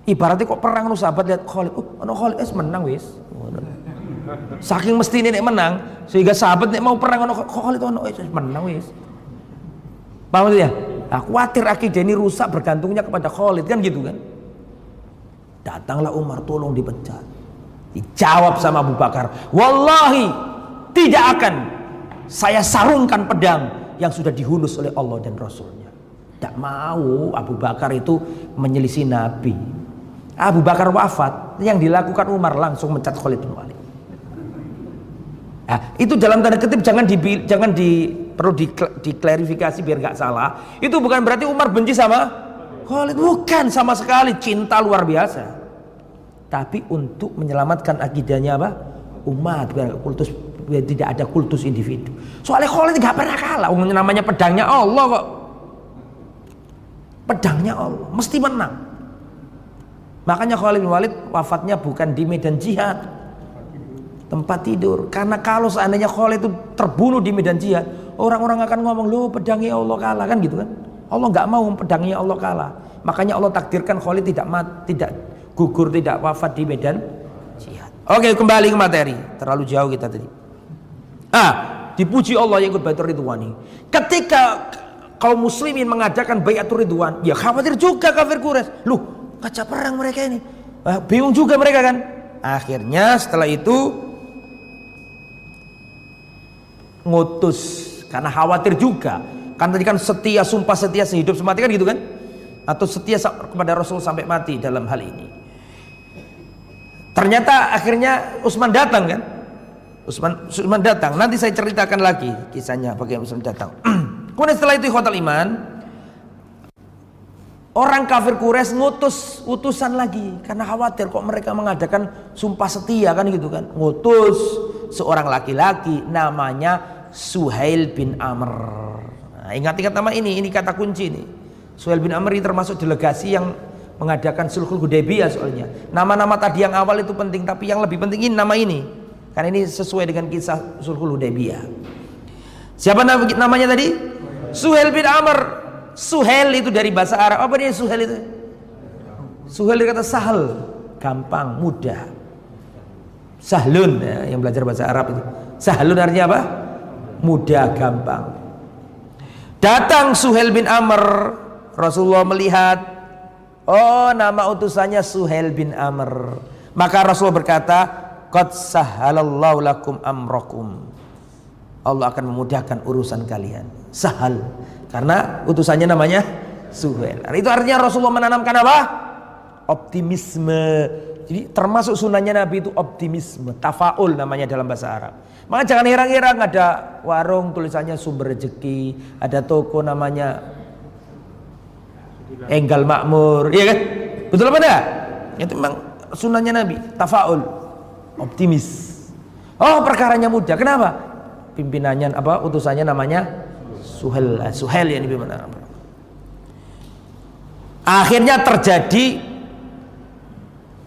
ibaratnya kok perang lu sahabat lihat Khalid, oh, no Khalid es menang wis. Saking mesti nenek menang sehingga sahabat nek mau perang ono kok Khalid ono menang wis. Paham ya? Nah, khawatir akidah ini rusak bergantungnya kepada Khalid kan gitu kan. Datanglah Umar tolong dipecat. Dijawab sama Abu Bakar, "Wallahi tidak akan saya sarungkan pedang yang sudah dihunus oleh Allah dan Rasulnya." Tidak mau Abu Bakar itu menyelisih Nabi. Abu Bakar wafat, yang dilakukan Umar langsung mencat Khalid bin Walid. Nah, itu dalam tanda kutip jangan di jangan di perlu di, diklarifikasi biar nggak salah. Itu bukan berarti Umar benci sama Khalid, bukan sama sekali cinta luar biasa. Tapi untuk menyelamatkan akidahnya apa? Umat biar kultus biar tidak ada kultus individu. Soalnya Khalid nggak pernah kalah. Namanya pedangnya Allah kok. Pedangnya Allah mesti menang. Makanya Khalid bin Walid wafatnya bukan di medan jihad, tempat tidur. Karena kalau seandainya Khalid itu terbunuh di medan jihad, orang-orang akan ngomong, "Loh, pedangnya Allah kalah." Kan gitu kan? Allah nggak mau pedangnya Allah kalah. Makanya Allah takdirkan Khalid tidak mat, tidak gugur, tidak wafat di medan jihad. Oke, kembali ke materi. Terlalu jauh kita tadi. Ah, dipuji Allah yang ikut Baitur Ridwani. Ketika kaum muslimin mengadakan Baitur Ridwan, ya khawatir juga kafir Quraisy. Loh, kaca perang mereka ini. Ah, bingung juga mereka kan. Akhirnya setelah itu ngutus karena khawatir juga. Kan tadi kan setia sumpah setia sehidup semati kan gitu kan? Atau setia kepada Rasul sampai mati dalam hal ini. Ternyata akhirnya Utsman datang kan? Utsman Utsman datang. Nanti saya ceritakan lagi kisahnya bagaimana Utsman datang. Kemudian setelah itu hotel iman Orang kafir Quraisy ngutus utusan lagi. Karena khawatir kok mereka mengadakan sumpah setia kan gitu kan. Ngutus seorang laki-laki namanya Suhail bin Amr. Ingat-ingat nama ini, ini kata kunci nih. Suhail bin Amr ini termasuk delegasi yang mengadakan sulhul Hudaybiyah soalnya. Nama-nama tadi yang awal itu penting tapi yang lebih penting ini nama ini. Karena ini sesuai dengan kisah sulhul Hudaybiyah. Siapa namanya tadi? Suhail bin Amr Suhel itu dari bahasa Arab. Apa dia Suhel itu? Suhel itu kata sahal, gampang, mudah. Sahlun ya, yang belajar bahasa Arab itu. Sahlun artinya apa? Mudah, gampang. Datang Suhel bin Amr, Rasulullah melihat, oh nama utusannya Suhel bin Amr. Maka Rasulullah berkata, Qad sahalallahu lakum amrokum. Allah akan memudahkan urusan kalian. Sahal. Karena utusannya namanya Suhel. Itu artinya Rasulullah menanamkan apa? Optimisme. Jadi termasuk sunahnya Nabi itu optimisme. Tafaul namanya dalam bahasa Arab. Maka jangan heran-heran ada warung tulisannya sumber rezeki. Ada toko namanya Enggal Makmur. Iya kan? Betul apa enggak? Itu memang sunahnya Nabi. Tafaul. Optimis. Oh perkaranya mudah. Kenapa? Pimpinannya apa? Utusannya namanya Suhel eh, Suhel yang benar akhirnya terjadi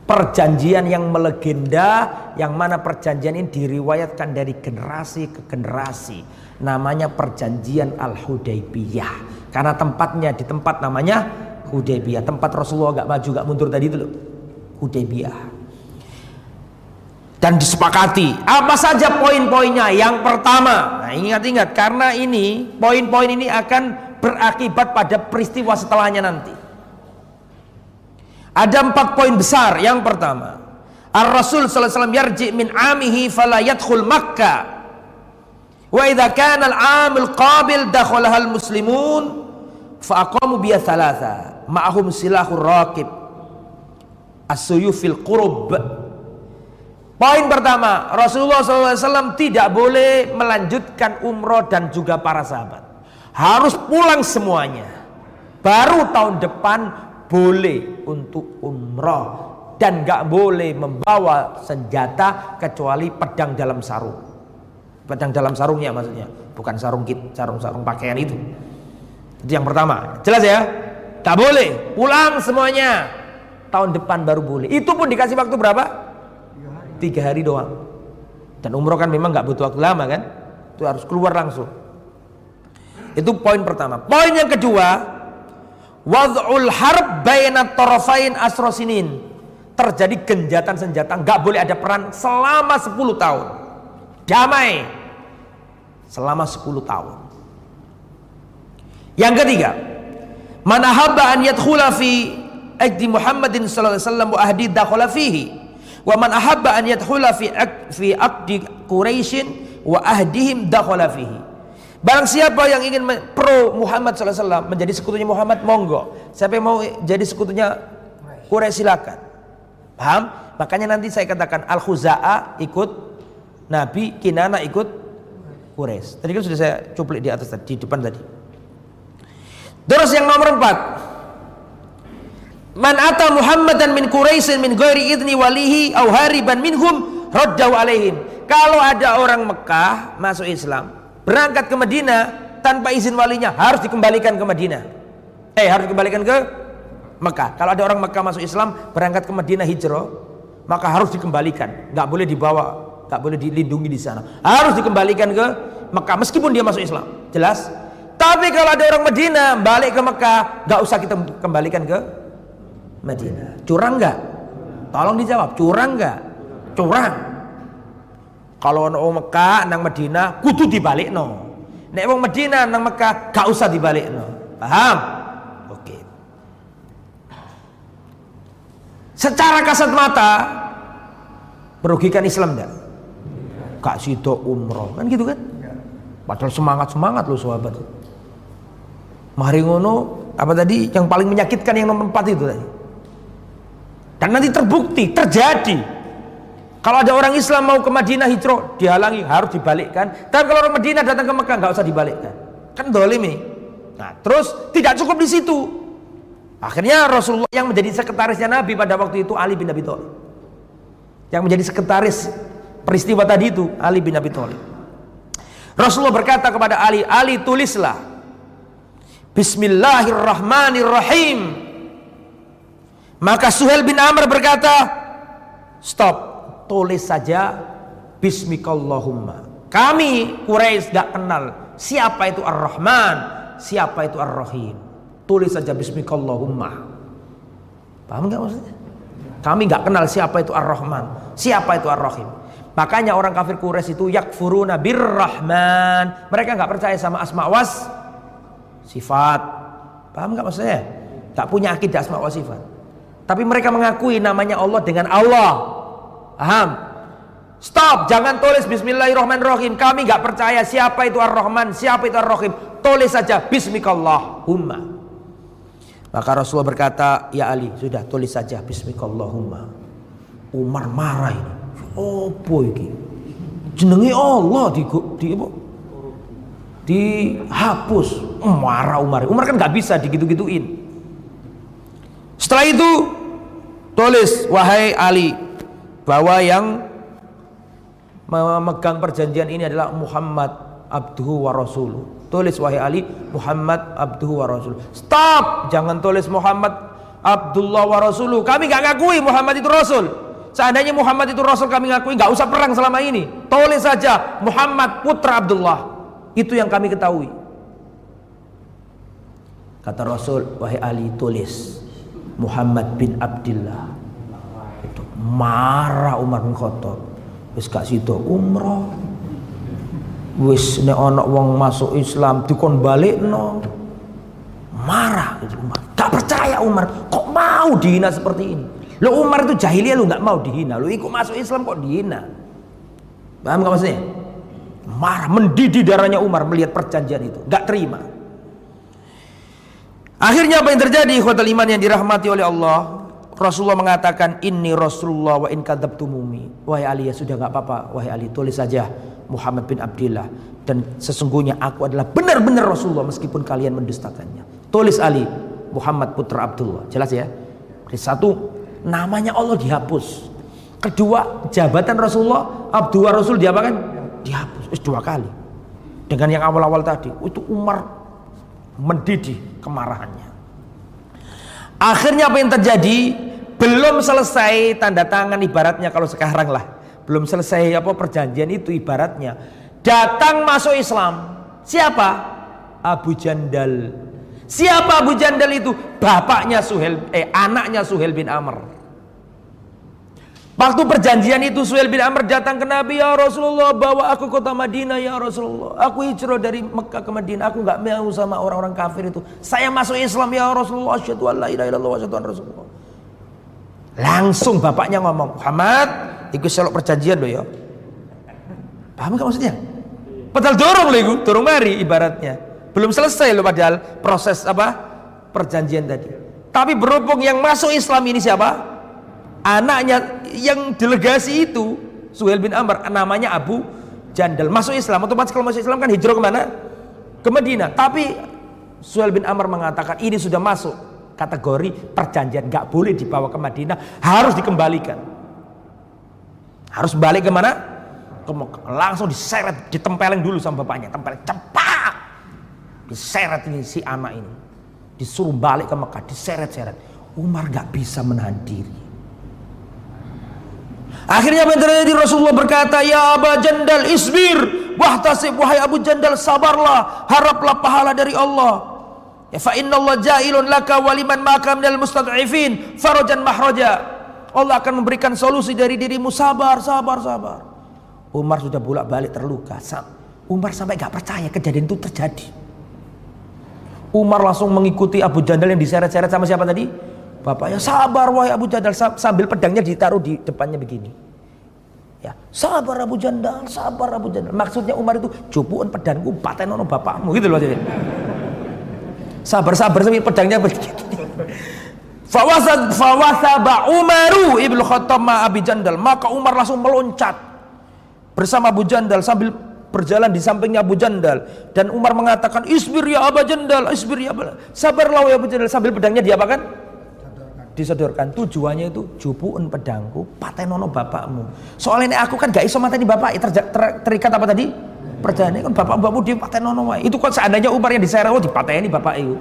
perjanjian yang melegenda yang mana perjanjian ini diriwayatkan dari generasi ke generasi. Namanya perjanjian Al-Hudaybiyah. Karena tempatnya di tempat namanya Hudaybiyah. Tempat Rasulullah gak maju gak mundur tadi itu loh. Hudaybiyah. Dan disepakati. Apa saja poin-poinnya? Yang pertama nah ingat-ingat karena ini poin-poin ini akan berakibat pada peristiwa setelahnya nanti ada empat poin besar. Yang pertama Ar-Rasul sallallahu alaihi wasallam yarji min amihi fala Makkah. Wa idza kana al-amil qabil dakhalaha al-muslimun fa aqamu biya thalatha. Ma'ahum silahur raqib. As-suyufil qurub. Poin pertama, Rasulullah SAW tidak boleh melanjutkan umroh dan juga para sahabat. Harus pulang semuanya. Baru tahun depan boleh untuk umroh. Dan gak boleh membawa senjata kecuali pedang dalam sarung. Pedang dalam sarungnya maksudnya. Bukan sarung kit, sarung-sarung pakaian itu. Itu yang pertama. Jelas ya? Gak boleh. Pulang semuanya. Tahun depan baru boleh. Itu pun dikasih waktu berapa? tiga hari doang dan umroh kan memang nggak butuh waktu lama kan itu harus keluar langsung itu poin pertama poin yang kedua wad'ul harb baina tarafain asrosinin terjadi genjatan senjata nggak boleh ada perang selama 10 tahun damai selama 10 tahun yang ketiga Man ahabba an yadkhula fi ahdi Muhammadin sallallahu alaihi wasallam wa ahdi dakhala. Wa man ahabba an yadkhula fi fi aqdi Quraisyin wa ahdihim dakhala fihi. Barang siapa yang ingin pro Muhammad SAW menjadi sekutunya Muhammad, monggo. Siapa yang mau jadi sekutunya Quraisy silakan. Paham? Makanya nanti saya katakan Al Khuza'a ikut Nabi, Kinana ikut Quraisy. Tadi kan sudah saya cuplik di atas tadi, di depan tadi. Terus yang nomor empat. Man ata Muhammadan min Quraisy min ghairi idni walihi au hariban minhum raddahu alaihim. Kalau ada orang Mekah masuk Islam, berangkat ke Madinah tanpa izin walinya harus dikembalikan ke Madinah. Eh harus dikembalikan ke Mekah. Kalau ada orang Mekah masuk Islam berangkat ke Madinah hijrah, maka harus dikembalikan. Nggak boleh dibawa, nggak boleh dilindungi di sana. Harus dikembalikan ke Mekah meskipun dia masuk Islam. Jelas? Tapi kalau ada orang Madinah balik ke Mekah, nggak usah kita kembalikan ke Madinah. Curang nggak? Tolong dijawab, curang nggak? Curang. Kalau orang Mekah nang Madinah kudu dibalik no. Nek wong Madinah nang Mekah gak usah dibalik no. Paham? Oke. Secara kasat mata merugikan Islam enggak? Kak Sido umroh kan gitu kan? Padahal semangat semangat loh sahabat. Mari ngono apa tadi yang paling menyakitkan yang nomor empat itu tadi. Dan nanti terbukti terjadi kalau ada orang Islam mau ke Madinah hijrah, dihalangi, harus dibalikkan. Tapi kalau orang Madinah datang ke Mekah, nggak usah dibalikkan. Kan dolimi. Nah, terus tidak cukup di situ. Akhirnya Rasulullah yang menjadi sekretarisnya Nabi pada waktu itu Ali bin Abi Thalib. Yang menjadi sekretaris peristiwa tadi itu Ali bin Abi Thalib. Rasulullah berkata kepada Ali, Ali tulislah Bismillahirrahmanirrahim. Maka Suhel bin Amr berkata, stop, tulis saja Bismikallahumma. Kami Quraisy gak kenal siapa itu Ar-Rahman, siapa itu Ar-Rahim. Tulis saja Bismikallahumma. Paham gak maksudnya? Kami gak kenal siapa itu Ar-Rahman, siapa itu Ar-Rahim. Makanya orang kafir Quraisy itu yakfuruna birrahman. Mereka nggak percaya sama asma was sifat. Paham nggak maksudnya? Gak punya akidah asma was sifat. Tapi mereka mengakui namanya Allah dengan Allah. Paham? Stop, jangan tulis Bismillahirrahmanirrahim. Kami nggak percaya siapa itu Ar-Rahman, siapa itu Ar-Rahim. Tulis saja Bismikallahumma. Maka Rasulullah berkata, ya Ali, sudah tulis saja Bismikallahumma. Umar marah ini. Oh boy. Jenengi Allah di di? Dihapus. Marah Umar. Umar kan nggak bisa digitu-gituin. Setelah itu tulis wahai Ali bahwa yang memegang perjanjian ini adalah Muhammad abduhu wa rasuluh. Tulis wahai Ali Muhammad abduhu wa rasuluh. Stop, jangan tulis Muhammad Abdullah wa rasuluh. Kami nggak ngakui Muhammad itu rasul. Seandainya Muhammad itu rasul kami ngakui nggak usah perang selama ini. Tulis saja Muhammad putra Abdullah. Itu yang kami ketahui. Kata Rasul, wahai Ali tulis Muhammad bin Abdullah marah Umar bin Khattab. Wis gak sida umroh wis nek ana wong masuk Islam dikon balekno marah Umar. Gak percaya Umar. Kok mau dihina seperti ini? Lo Umar itu jahiliyah lu gak mau dihina. Lo ikut masuk Islam kok dihina? Paham gak maksudnya? Marah mendidih darahnya Umar melihat perjanjian itu. Gak terima. Akhirnya apa yang terjadi khotel iman yang dirahmati oleh Allah Rasulullah mengatakan ini Rasulullah wa in kadzabtumumi. Wahai Ali ya sudah nggak apa-apa. Wahai Ali tulis saja Muhammad bin Abdullah dan sesungguhnya aku adalah benar-benar Rasulullah meskipun kalian mendustakannya. Tulis Ali Muhammad putra Abdullah. Jelas ya? Satu namanya Allah dihapus. Kedua jabatan Rasulullah Abdullah Rasul diapakan? Dihapus. Dua kali. Dengan yang awal-awal tadi itu Umar mendidih kemarahannya. Akhirnya apa yang terjadi? belum selesai tanda tangan ibaratnya kalau sekarang lah. Belum selesai apa perjanjian itu ibaratnya. Datang masuk Islam. Siapa? Abu Jandal. Siapa Abu Jandal itu? Bapaknya Suhel eh anaknya Suhel bin Amr Waktu perjanjian itu Suhail bin Amr datang ke Nabi ya Rasulullah bawa aku kota Madinah ya Rasulullah. Aku hijrah dari Mekah ke Madinah. Aku nggak mau sama orang-orang kafir itu. Saya masuk Islam ya Rasulullah. Asyhadu an la ilaha illallah asyhadu Rasulullah. Langsung bapaknya ngomong, "Muhammad, ikut selok perjanjian loh ya." Paham gak maksudnya? Padahal dorong loh itu, dorong mari ibaratnya. Belum selesai loh padahal proses apa? Perjanjian tadi. Tapi berhubung yang masuk Islam ini siapa? Anaknya yang delegasi itu Suhail bin Amr namanya Abu Jandal. Masuk Islam otomatis kalau masuk Islam kan hijrah ke mana? Ke Madinah. Tapi Suhail bin Amr mengatakan ini sudah masuk kategori perjanjian nggak boleh dibawa ke Madinah harus dikembalikan. Harus balik ke mana ke langsung diseret ditempeleng dulu sama bapaknya. Tempeleng cepat diseret ini si anak ini. Disuruh balik ke Mekah diseret-seret. Umar nggak bisa menahan diri Akhirnya apa yang terjadi? Rasulullah berkata, Ya Abu Jandal isbir, wahtasib, wahai Abu Jandal sabarlah, haraplah pahala dari Allah. Ya fa Allah jailun laka waliman maka minal mustad'ifin farajan mahraja. Allah akan memberikan solusi dari dirimu sabar, sabar, sabar. Umar sudah bolak-balik terluka. Umar sampai gak percaya kejadian itu terjadi. Umar langsung mengikuti Abu Jandal yang diseret-seret sama siapa tadi? Bapaknya sabar wahai Abu Jandal sambil pedangnya ditaruh di depannya begini. Ya, sabar Abu Jandal, sabar Abu Jandal. Maksudnya Umar itu cupuan pedangku patenono bapakmu gitu loh jadi. Sabar-sabar sambil pedangnya begini. Fawasad fawasaba Umaru ibnu Khattab ma Abi Jandal. Maka Umar langsung meloncat bersama Abu Jandal sambil berjalan di sampingnya Abu Jandal dan Umar mengatakan isbir ya Abu Jandal isbir ya Abu sabarlah ya Abu Jandal sambil pedangnya diapakan disodorkan. Tujuannya itu jupuun pedangku patenono bapakmu. Soalnya ini aku kan gak iso mateni bapak ter, ter, terikat apa tadi? Perjanjian kan bapak bapakmu di patenono wae. Itu kok seandainya Umar yang diseret oh dipateni bapak itu.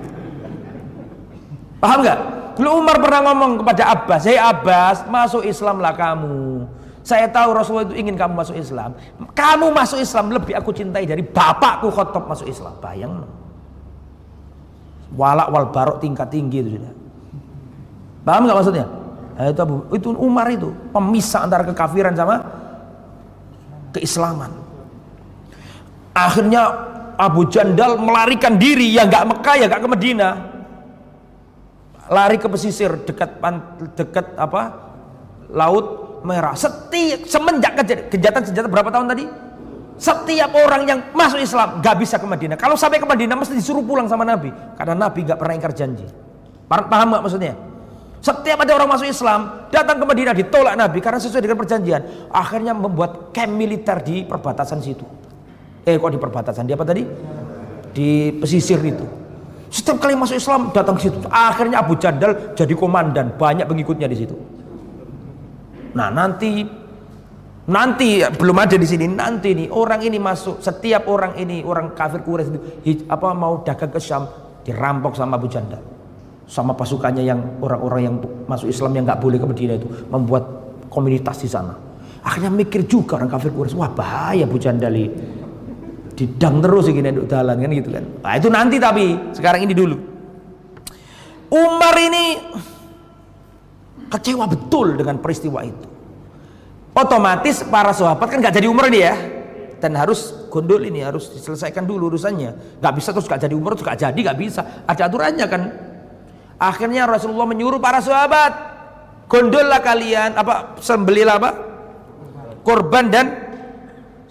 Paham gak? Dulu Umar pernah ngomong kepada Abbas hei Abbas masuk Islam lah kamu. Saya tahu Rasulullah itu ingin kamu masuk Islam. Kamu masuk Islam lebih aku cintai dari bapakku khotob masuk Islam. Bayang. Walak wal barok tingkat tinggi itu sudah Paham nggak maksudnya? Nah, itu Abu, itu Umar itu pemisah antara kekafiran sama keislaman. Akhirnya Abu Jandal melarikan diri yang nggak Mekah ya nggak ke Medina. Lari ke pesisir dekat dekat apa? Laut Merah. Setiap semenjak kejahatan senjata berapa tahun tadi? Setiap orang yang masuk Islam gak bisa ke Madinah. Kalau sampai ke Madinah mesti disuruh pulang sama Nabi. Karena Nabi gak pernah ingkar janji. Paham gak maksudnya? Setiap ada orang masuk Islam, datang ke Madinah ditolak Nabi karena sesuai dengan perjanjian. Akhirnya membuat camp militer di perbatasan situ. Eh kok di perbatasan? Di apa tadi? Di pesisir itu. Setiap kali masuk Islam datang ke situ. Akhirnya Abu Jandal jadi komandan, banyak pengikutnya di situ. Nah, nanti nanti belum ada di sini. Nanti nih orang ini masuk, setiap orang ini orang kafir Quraisy apa mau dagang ke Syam dirampok sama Abu Jandal sama pasukannya yang orang-orang yang masuk Islam yang nggak boleh ke Medina itu membuat komunitas di sana. Akhirnya mikir juga orang kafir Quraisy, wah bahaya Bu Jandali. Didang terus gini untuk jalan kan gitu kan. Nah, itu nanti tapi sekarang ini dulu. Umar ini kecewa betul dengan peristiwa itu. Otomatis para sahabat kan nggak jadi Umar nih ya. Dan harus gondol ini harus diselesaikan dulu urusannya. Nggak bisa terus nggak jadi Umar terus nggak jadi nggak bisa. Ada aturannya kan Akhirnya Rasulullah menyuruh para sahabat, gondollah kalian apa sembelilah apa? Korban dan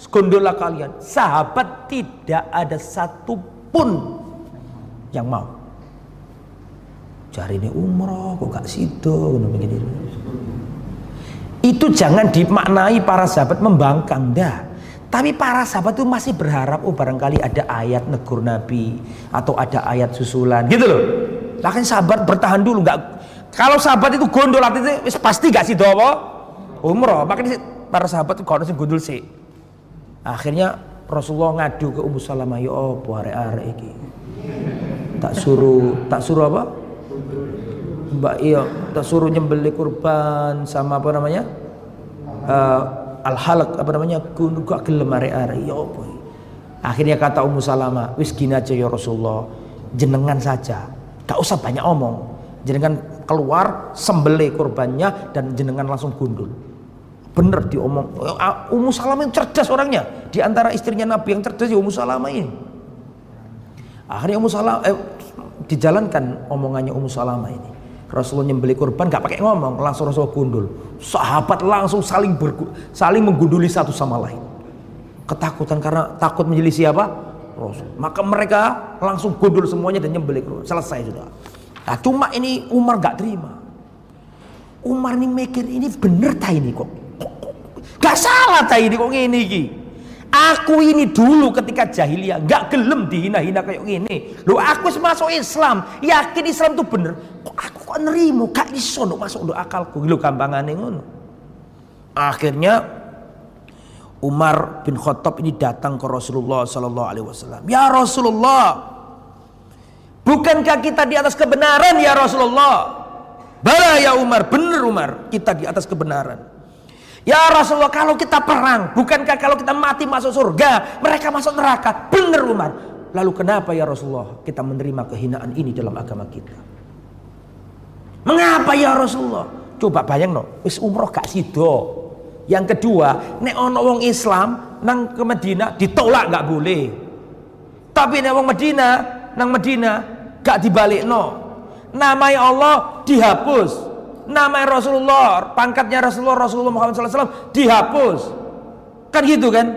gondollah kalian. Sahabat tidak ada satu pun yang mau. Cari ini umroh kok gak sido. Itu jangan dimaknai para sahabat membangkang dah. Tapi para sahabat itu masih berharap oh barangkali ada ayat negur Nabi atau ada ayat susulan gitu loh. Lah sahabat bertahan dulu nggak kalau sahabat itu gondol artinya pasti gak sih doa umroh. Makanya para sahabat itu kalau gondol sih. Akhirnya Rasulullah ngadu ke Ummu Salamah ya apa are-are iki. Tak suruh tak suruh apa? Mbak iya tak suruh nyembeli kurban sama apa namanya? Uh, al halak apa namanya? Gak gelem are-are ya apa. Akhirnya kata Ummu Salamah, wis gini aja ya Rasulullah, jenengan saja Gak usah banyak omong. Jenengan keluar sembelih kurbannya dan jenengan langsung gundul. Bener diomong. Ummu Salamah cerdas orangnya. Di antara istrinya Nabi yang cerdas ya Ummu Salamah ini. Akhirnya Ummu Salamah eh, dijalankan omongannya Ummu Salamah ini. Rasulullah nyembeli kurban gak pakai ngomong, langsung Rasulullah gundul. Sahabat langsung saling bergu, saling menggunduli satu sama lain. Ketakutan karena takut menyelisih apa? Rasul. Maka mereka langsung gundul semuanya dan nyembeli kurban. Selesai sudah. Nah, cuma ini Umar gak terima. Umar ini mikir ini bener tak ini kok Gak salah ta ini kok ngene iki. Aku ini dulu ketika jahiliyah gak gelem dihina-hina kayak gini. Lo aku masuk Islam, yakin Islam tuh bener. Kok aku kok nerimo, gak iso masuk nduk akalku. Lho gampangane ngono. Akhirnya Umar bin Khattab ini datang ke Rasulullah sallallahu alaihi wasallam. Ya Rasulullah, bukankah kita di atas kebenaran ya Rasulullah? Bala ya Umar, benar Umar, kita di atas kebenaran. Ya Rasulullah kalau kita perang Bukankah kalau kita mati masuk surga Mereka masuk neraka Benar Umar Lalu kenapa ya Rasulullah kita menerima kehinaan ini dalam agama kita Mengapa ya Rasulullah Coba bayang no Wis umroh gak sido Yang kedua Nek ono wong Islam Nang ke Medina ditolak gak boleh Tapi nek wong Medina Nang Medina gak dibalik no Namanya Allah dihapus nama Rasulullah, pangkatnya Rasulullah, Rasulullah Muhammad SAW dihapus. Kan gitu kan?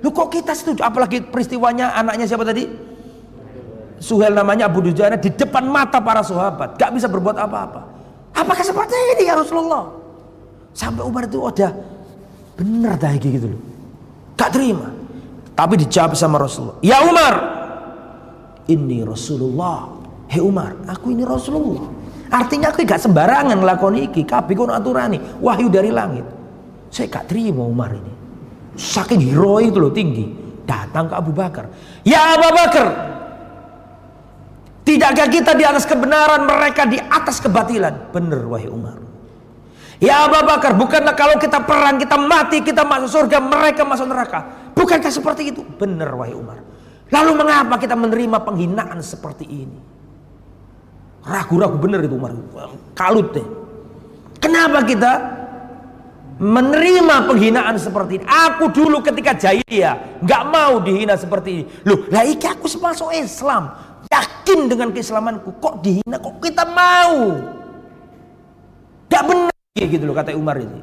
Lu kok kita setuju? Apalagi peristiwanya anaknya siapa tadi? Suhel namanya Abu Dujana di depan mata para sahabat, gak bisa berbuat apa-apa. Apakah seperti ini ya Rasulullah? Sampai Umar itu udah bener dah gitu loh. Gak terima. Tapi dijawab sama Rasulullah. Ya Umar, ini Rasulullah. Hei Umar, aku ini Rasulullah. Artinya aku gak sembarangan ngelakoni iki, kabeh kono aturane, wahyu dari langit. Saya gak terima Umar ini. Saking hero itu loh tinggi. Datang ke Abu Bakar. Ya Abu Bakar. Tidakkah kita di atas kebenaran mereka di atas kebatilan? Benar wahai Umar. Ya Abu Bakar, bukanlah kalau kita perang, kita mati, kita masuk surga, mereka masuk neraka. Bukankah seperti itu? Benar wahai Umar. Lalu mengapa kita menerima penghinaan seperti ini? Ragu-ragu bener itu Umar. Kalut deh. Kenapa kita menerima penghinaan seperti ini? Aku dulu ketika jahiliyah nggak mau dihina seperti ini. Loh, lah iki aku masuk Islam, yakin dengan keislamanku. Kok dihina? Kok kita mau? Gak benar gitu loh kata Umar ini.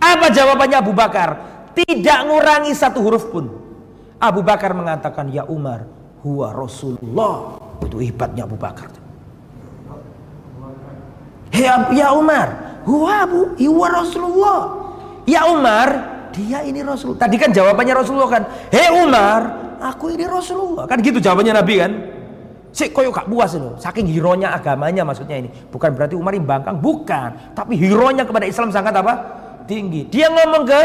Apa jawabannya Abu Bakar? Tidak ngurangi satu huruf pun. Abu Bakar mengatakan, ya Umar, huwa Rasulullah. Itu hebatnya Abu Bakar. Ya, ya Umar, huwa Abu, huwa Rasulullah. Ya Umar, dia ini Rasul. Tadi kan jawabannya Rasulullah kan. Hei Umar, aku ini Rasulullah. Kan gitu jawabannya Nabi kan. Si koyo gak puas loh. Saking hironya agamanya maksudnya ini. Bukan berarti Umar ini bangkang, bukan. Tapi hironya kepada Islam sangat apa? Tinggi. Dia ngomong ke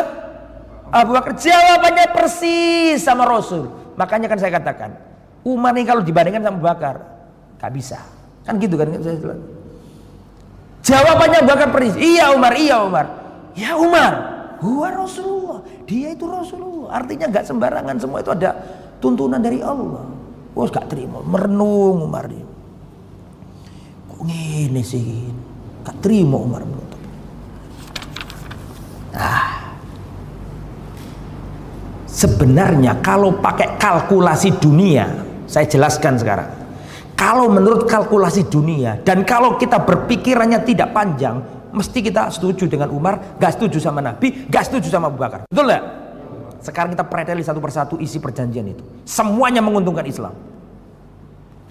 Abu Bakar, jawabannya persis sama Rasul. Makanya kan saya katakan, Umar ini kalau dibandingkan sama Abu Bakar, gak bisa. Kan gitu kan saya Jawabannya bahkan persis. Iya Umar, iya Umar. Ya Umar, huwa Rasulullah. Dia itu Rasulullah. Artinya nggak sembarangan semua itu ada tuntunan dari Allah. Wah, gak terima. Merenung Umar dia. Kok ngene sih? Gak terima Umar menutup. Ah. Sebenarnya kalau pakai kalkulasi dunia, saya jelaskan sekarang. Kalau menurut kalkulasi dunia dan kalau kita berpikirannya tidak panjang, mesti kita setuju dengan Umar, gak setuju sama Nabi, gak setuju sama Abu Bakar. Betul nggak? Sekarang kita preteli satu persatu isi perjanjian itu. Semuanya menguntungkan Islam.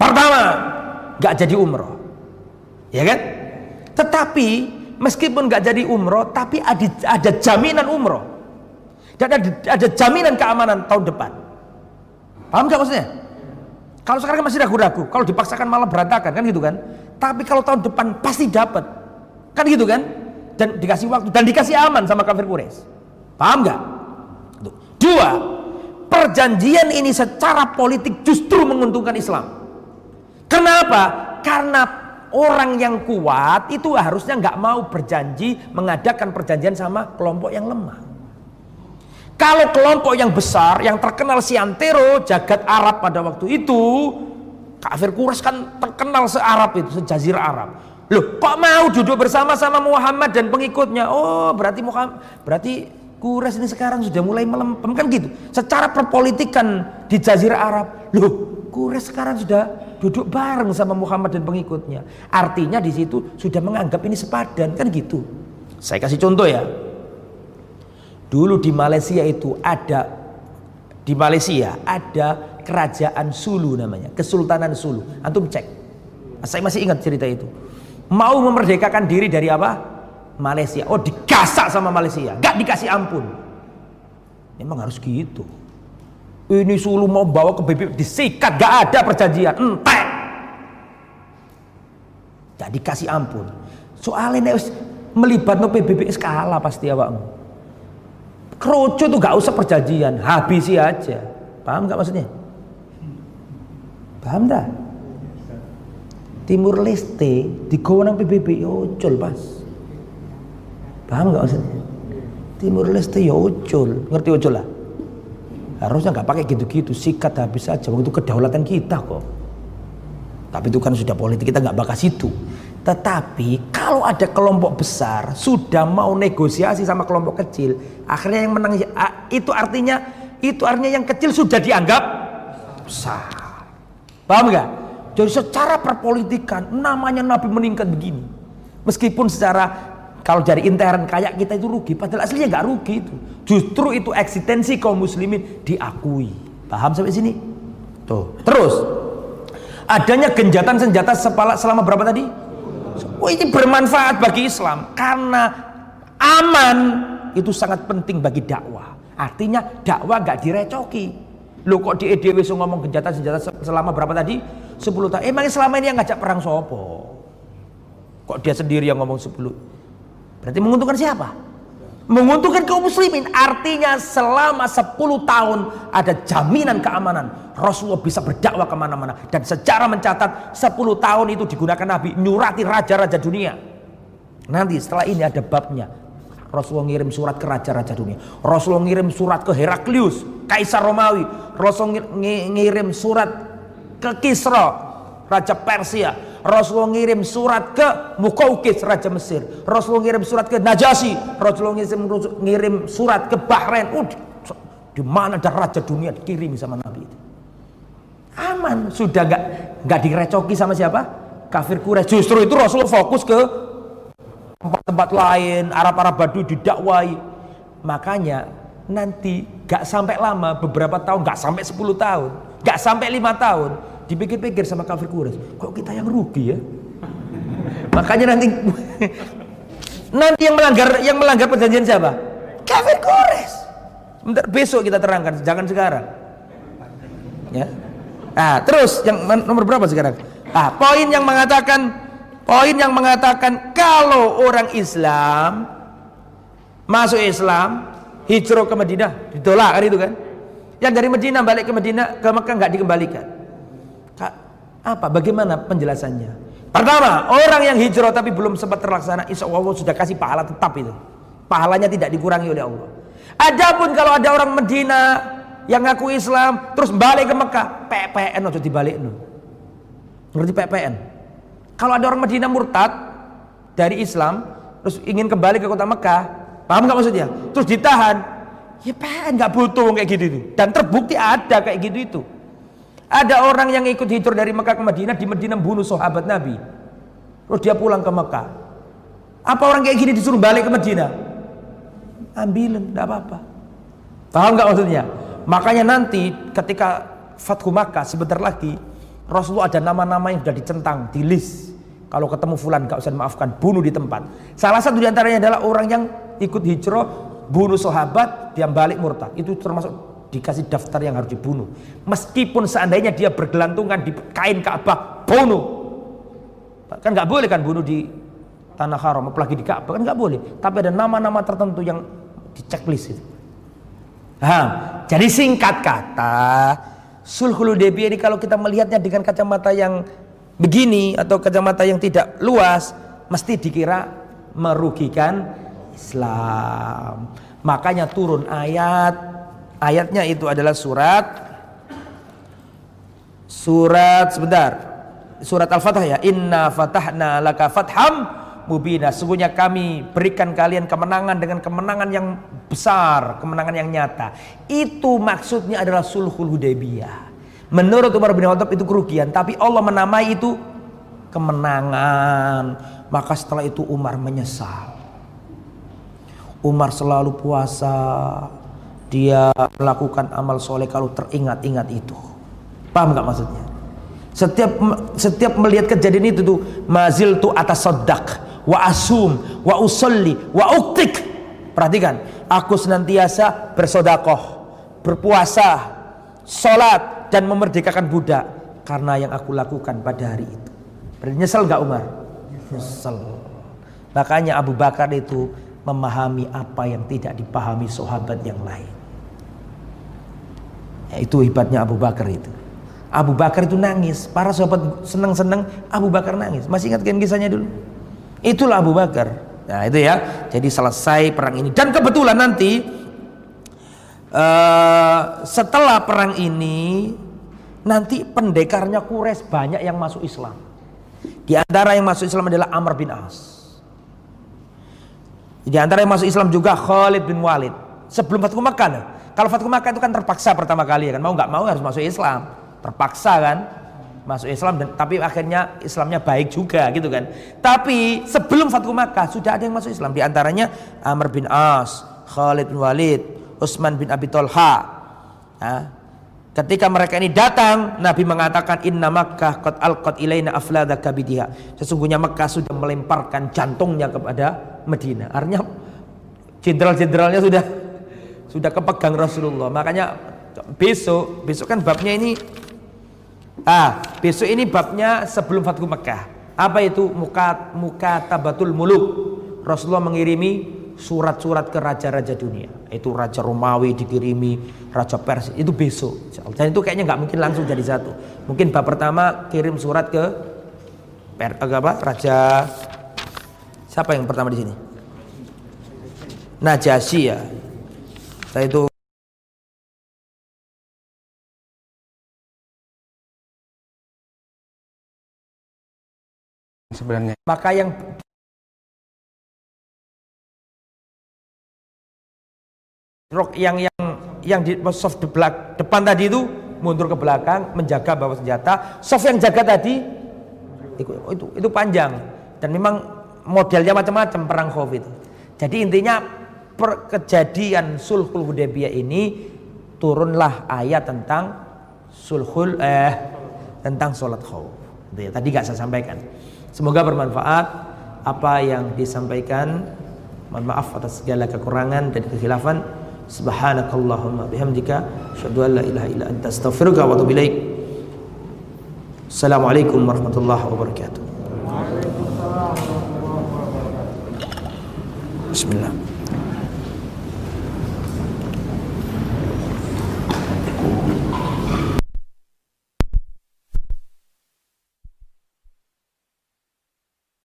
Pertama, gak jadi umroh. Ya kan? Tetapi meskipun gak jadi umroh, tapi ada, ada jaminan umroh. Dan ada, ada jaminan keamanan tahun depan. Paham gak maksudnya? Kalau sekarang masih ragu-ragu, kalau dipaksakan malah berantakan kan gitu kan. Tapi kalau tahun depan pasti dapat. Kan gitu kan? Dan dikasih waktu dan dikasih aman sama kafir Quraisy. Paham nggak? Dua, perjanjian ini secara politik justru menguntungkan Islam. Kenapa? Karena orang yang kuat itu harusnya nggak mau berjanji mengadakan perjanjian sama kelompok yang lemah. Kalau kelompok yang besar, yang terkenal Siantero, jagat Arab pada waktu itu, kafir Quraisy kan terkenal se-Arab itu, sejazirah Arab. Loh, kok mau duduk bersama-sama Muhammad dan pengikutnya? Oh, berarti Muhammad, berarti Quraisy ini sekarang sudah mulai melempem kan gitu. Secara perpolitikan di Jazirah Arab, loh, Quraisy sekarang sudah duduk bareng sama Muhammad dan pengikutnya. Artinya di situ sudah menganggap ini sepadan kan gitu. Saya kasih contoh ya. Dulu di Malaysia itu ada di Malaysia ada kerajaan Sulu namanya, Kesultanan Sulu. Antum cek. Saya masih ingat cerita itu mau memerdekakan diri dari apa? Malaysia. Oh digasak sama Malaysia, gak dikasih ampun. Memang harus gitu. Ini Sulu mau bawa ke BBB disikat, gak ada perjanjian, entek. Gak dikasih ampun. Soalnya melibat no PBB skala pasti awakmu. Kerucu tuh gak usah perjanjian, habisi aja. Paham gak maksudnya? Paham dah? Timur Leste di nang PBB ucul pas. Paham nggak maksudnya? Timur Leste ya ucul, ngerti ucul lah? Harusnya nggak pakai gitu-gitu, sikat habis saja. Itu kedaulatan kita kok. Tapi itu kan sudah politik kita nggak bakas itu. Tetapi kalau ada kelompok besar sudah mau negosiasi sama kelompok kecil, akhirnya yang menang itu artinya itu artinya yang kecil sudah dianggap besar. Paham nggak? Jadi secara perpolitikan namanya Nabi meningkat begini. Meskipun secara kalau dari intern kayak kita itu rugi, padahal aslinya nggak rugi itu. Justru itu eksistensi kaum muslimin diakui. Paham sampai sini? Tuh. Terus adanya genjatan senjata selama berapa tadi? Oh ini bermanfaat bagi Islam karena aman itu sangat penting bagi dakwah. Artinya dakwah nggak direcoki. Lo kok di EDW ngomong genjatan senjata selama berapa tadi? 10 tahun. Emangnya selama ini yang ngajak perang sopo? Kok dia sendiri yang ngomong 10? Berarti menguntungkan siapa? Menguntungkan kaum muslimin. Artinya selama 10 tahun ada jaminan keamanan. Rasulullah bisa berdakwah ke mana-mana. Dan secara mencatat 10 tahun itu digunakan Nabi. Nyurati raja-raja dunia. Nanti setelah ini ada babnya. Rasulullah ngirim surat ke raja-raja dunia. Rasulullah ngirim surat ke Heraklius, Kaisar Romawi. Rasulullah ngirim surat ke Kisra, Raja Persia. Rasulullah ngirim surat ke Mukaukis, Raja Mesir. Rasulullah ngirim surat ke Najasyi. Rasulullah ngirim, surat ke Bahrain. Uh, di mana ada raja dunia dikirim sama Nabi itu. Aman, sudah gak nggak direcoki sama siapa? Kafir Quraisy. Justru itu Rasulullah fokus ke tempat-tempat lain, Arab-Arab Badu didakwai. Makanya nanti gak sampai lama, beberapa tahun, gak sampai 10 tahun Gak sampai lima tahun dipikir-pikir sama kafir Quraisy, kok kita yang rugi ya? Makanya nanti nanti yang melanggar yang melanggar perjanjian siapa? Kafir Quraisy. Sebentar besok kita terangkan, jangan sekarang. Ya. Nah, terus yang nomor berapa sekarang? Ah, poin yang mengatakan poin yang mengatakan kalau orang Islam masuk Islam hijrah ke Madinah ditolak kan itu kan? Yang dari Medina balik ke Medina ke Mekah nggak dikembalikan. Apa? Bagaimana penjelasannya? Pertama, orang yang hijrah tapi belum sempat terlaksana, insya Allah sudah kasih pahala tetap itu. Pahalanya tidak dikurangi oleh Allah. Adapun kalau ada orang Medina yang ngaku Islam terus balik ke Mekah, PPN atau dibalik no. Ngerti PPN? Kalau ada orang Medina murtad dari Islam terus ingin kembali ke kota Mekah, paham nggak maksudnya? Terus ditahan, Ya pengen nggak butuh kayak gitu itu. Dan terbukti ada kayak gitu itu. Ada orang yang ikut hijrah dari Mekah ke Madinah, di Madinah bunuh sahabat Nabi. Terus dia pulang ke Mekah. Apa orang kayak gini disuruh balik ke Madinah? Ambilin, tidak apa-apa. Paham nggak maksudnya? Makanya nanti ketika Fathu Makkah sebentar lagi Rasulullah ada nama-nama yang sudah dicentang di list. Kalau ketemu fulan gak usah maafkan, bunuh di tempat. Salah satu di antaranya adalah orang yang ikut hijrah bunuh sahabat dia balik murtad itu termasuk dikasih daftar yang harus dibunuh meskipun seandainya dia bergelantungan di kain Ka'bah bunuh kan nggak boleh kan bunuh di tanah haram apalagi di Ka'bah kan nggak boleh tapi ada nama-nama tertentu yang di checklist itu nah, jadi singkat kata sulhul Hudaybiyah ini kalau kita melihatnya dengan kacamata yang begini atau kacamata yang tidak luas mesti dikira merugikan Islam. Makanya turun ayat. Ayatnya itu adalah surat surat sebentar. surat Al-Fatah ya. Inna fatahna laka fatham mubina. Sungguhnya kami berikan kalian kemenangan dengan kemenangan yang besar, kemenangan yang nyata. Itu maksudnya adalah sulhul Hudaybiyah. Menurut Umar bin Khattab itu kerugian, tapi Allah menamai itu kemenangan. Maka setelah itu Umar menyesal. Umar selalu puasa. Dia melakukan amal soleh kalau teringat-ingat itu. Paham nggak maksudnya? Setiap setiap melihat kejadian itu tuh mazil tu atas sodak wa asum wa usolli wa uktik. Perhatikan, aku senantiasa bersodakoh, berpuasa, sholat dan memerdekakan budak karena yang aku lakukan pada hari itu. Berarti nyesel gak Umar? Nyesel. Makanya Abu Bakar itu memahami apa yang tidak dipahami sahabat yang lain. Itu hebatnya Abu Bakar itu. Abu Bakar itu nangis. Para sahabat senang-senang, Abu Bakar nangis. Masih ingat kan kisahnya dulu? Itulah Abu Bakar. Nah itu ya. Jadi selesai perang ini. Dan kebetulan nanti uh, setelah perang ini nanti pendekarnya Quraisy banyak yang masuk Islam. Di antara yang masuk Islam adalah Amr bin As. Di antara yang masuk Islam juga Khalid bin Walid. Sebelum Fathu Makkah. Kalau Fathu Makkah itu kan terpaksa pertama kali ya kan. Mau nggak mau harus masuk Islam. Terpaksa kan masuk Islam dan tapi akhirnya Islamnya baik juga gitu kan. Tapi sebelum Fathu Makkah sudah ada yang masuk Islam di antaranya Amr bin As, Khalid bin Walid, Utsman bin Abi Tolha. Nah, Ketika mereka ini datang, Nabi mengatakan inna Makkah qad alqat ilaina aflada kabidiha. Sesungguhnya Makkah sudah melemparkan jantungnya kepada Medina. Artinya jenderal-jenderalnya sudah sudah kepegang Rasulullah. Makanya besok, besok kan babnya ini ah, besok ini babnya sebelum Fathu Makkah. Apa itu muka muka tabatul muluk? Rasulullah mengirimi surat-surat ke raja-raja dunia. Itu raja Romawi dikirimi, raja Persia. Itu besok. Dan itu kayaknya nggak mungkin langsung jadi satu. Mungkin bab pertama kirim surat ke per, apa? Raja siapa yang pertama di sini? Najasyi ya. Saya itu. Sebenarnya. Maka yang rok yang yang yang di soft di belak, depan tadi itu mundur ke belakang menjaga bawa senjata. Soft yang jaga tadi itu itu, itu panjang. Dan memang modelnya macam-macam perang itu. Jadi intinya per, kejadian sulhul Hudaybiyah ini turunlah ayat tentang sulhul eh tentang sholat khawf. Ya, tadi gak saya sampaikan. Semoga bermanfaat apa yang disampaikan. Mohon maaf atas segala kekurangan dan kekhilafan. Subhanakallahumma bihamdika asyhadu an la ilaha illa anta astaghfiruka wa atubu ilaik. Assalamualaikum warahmatullahi wabarakatuh. Bismillah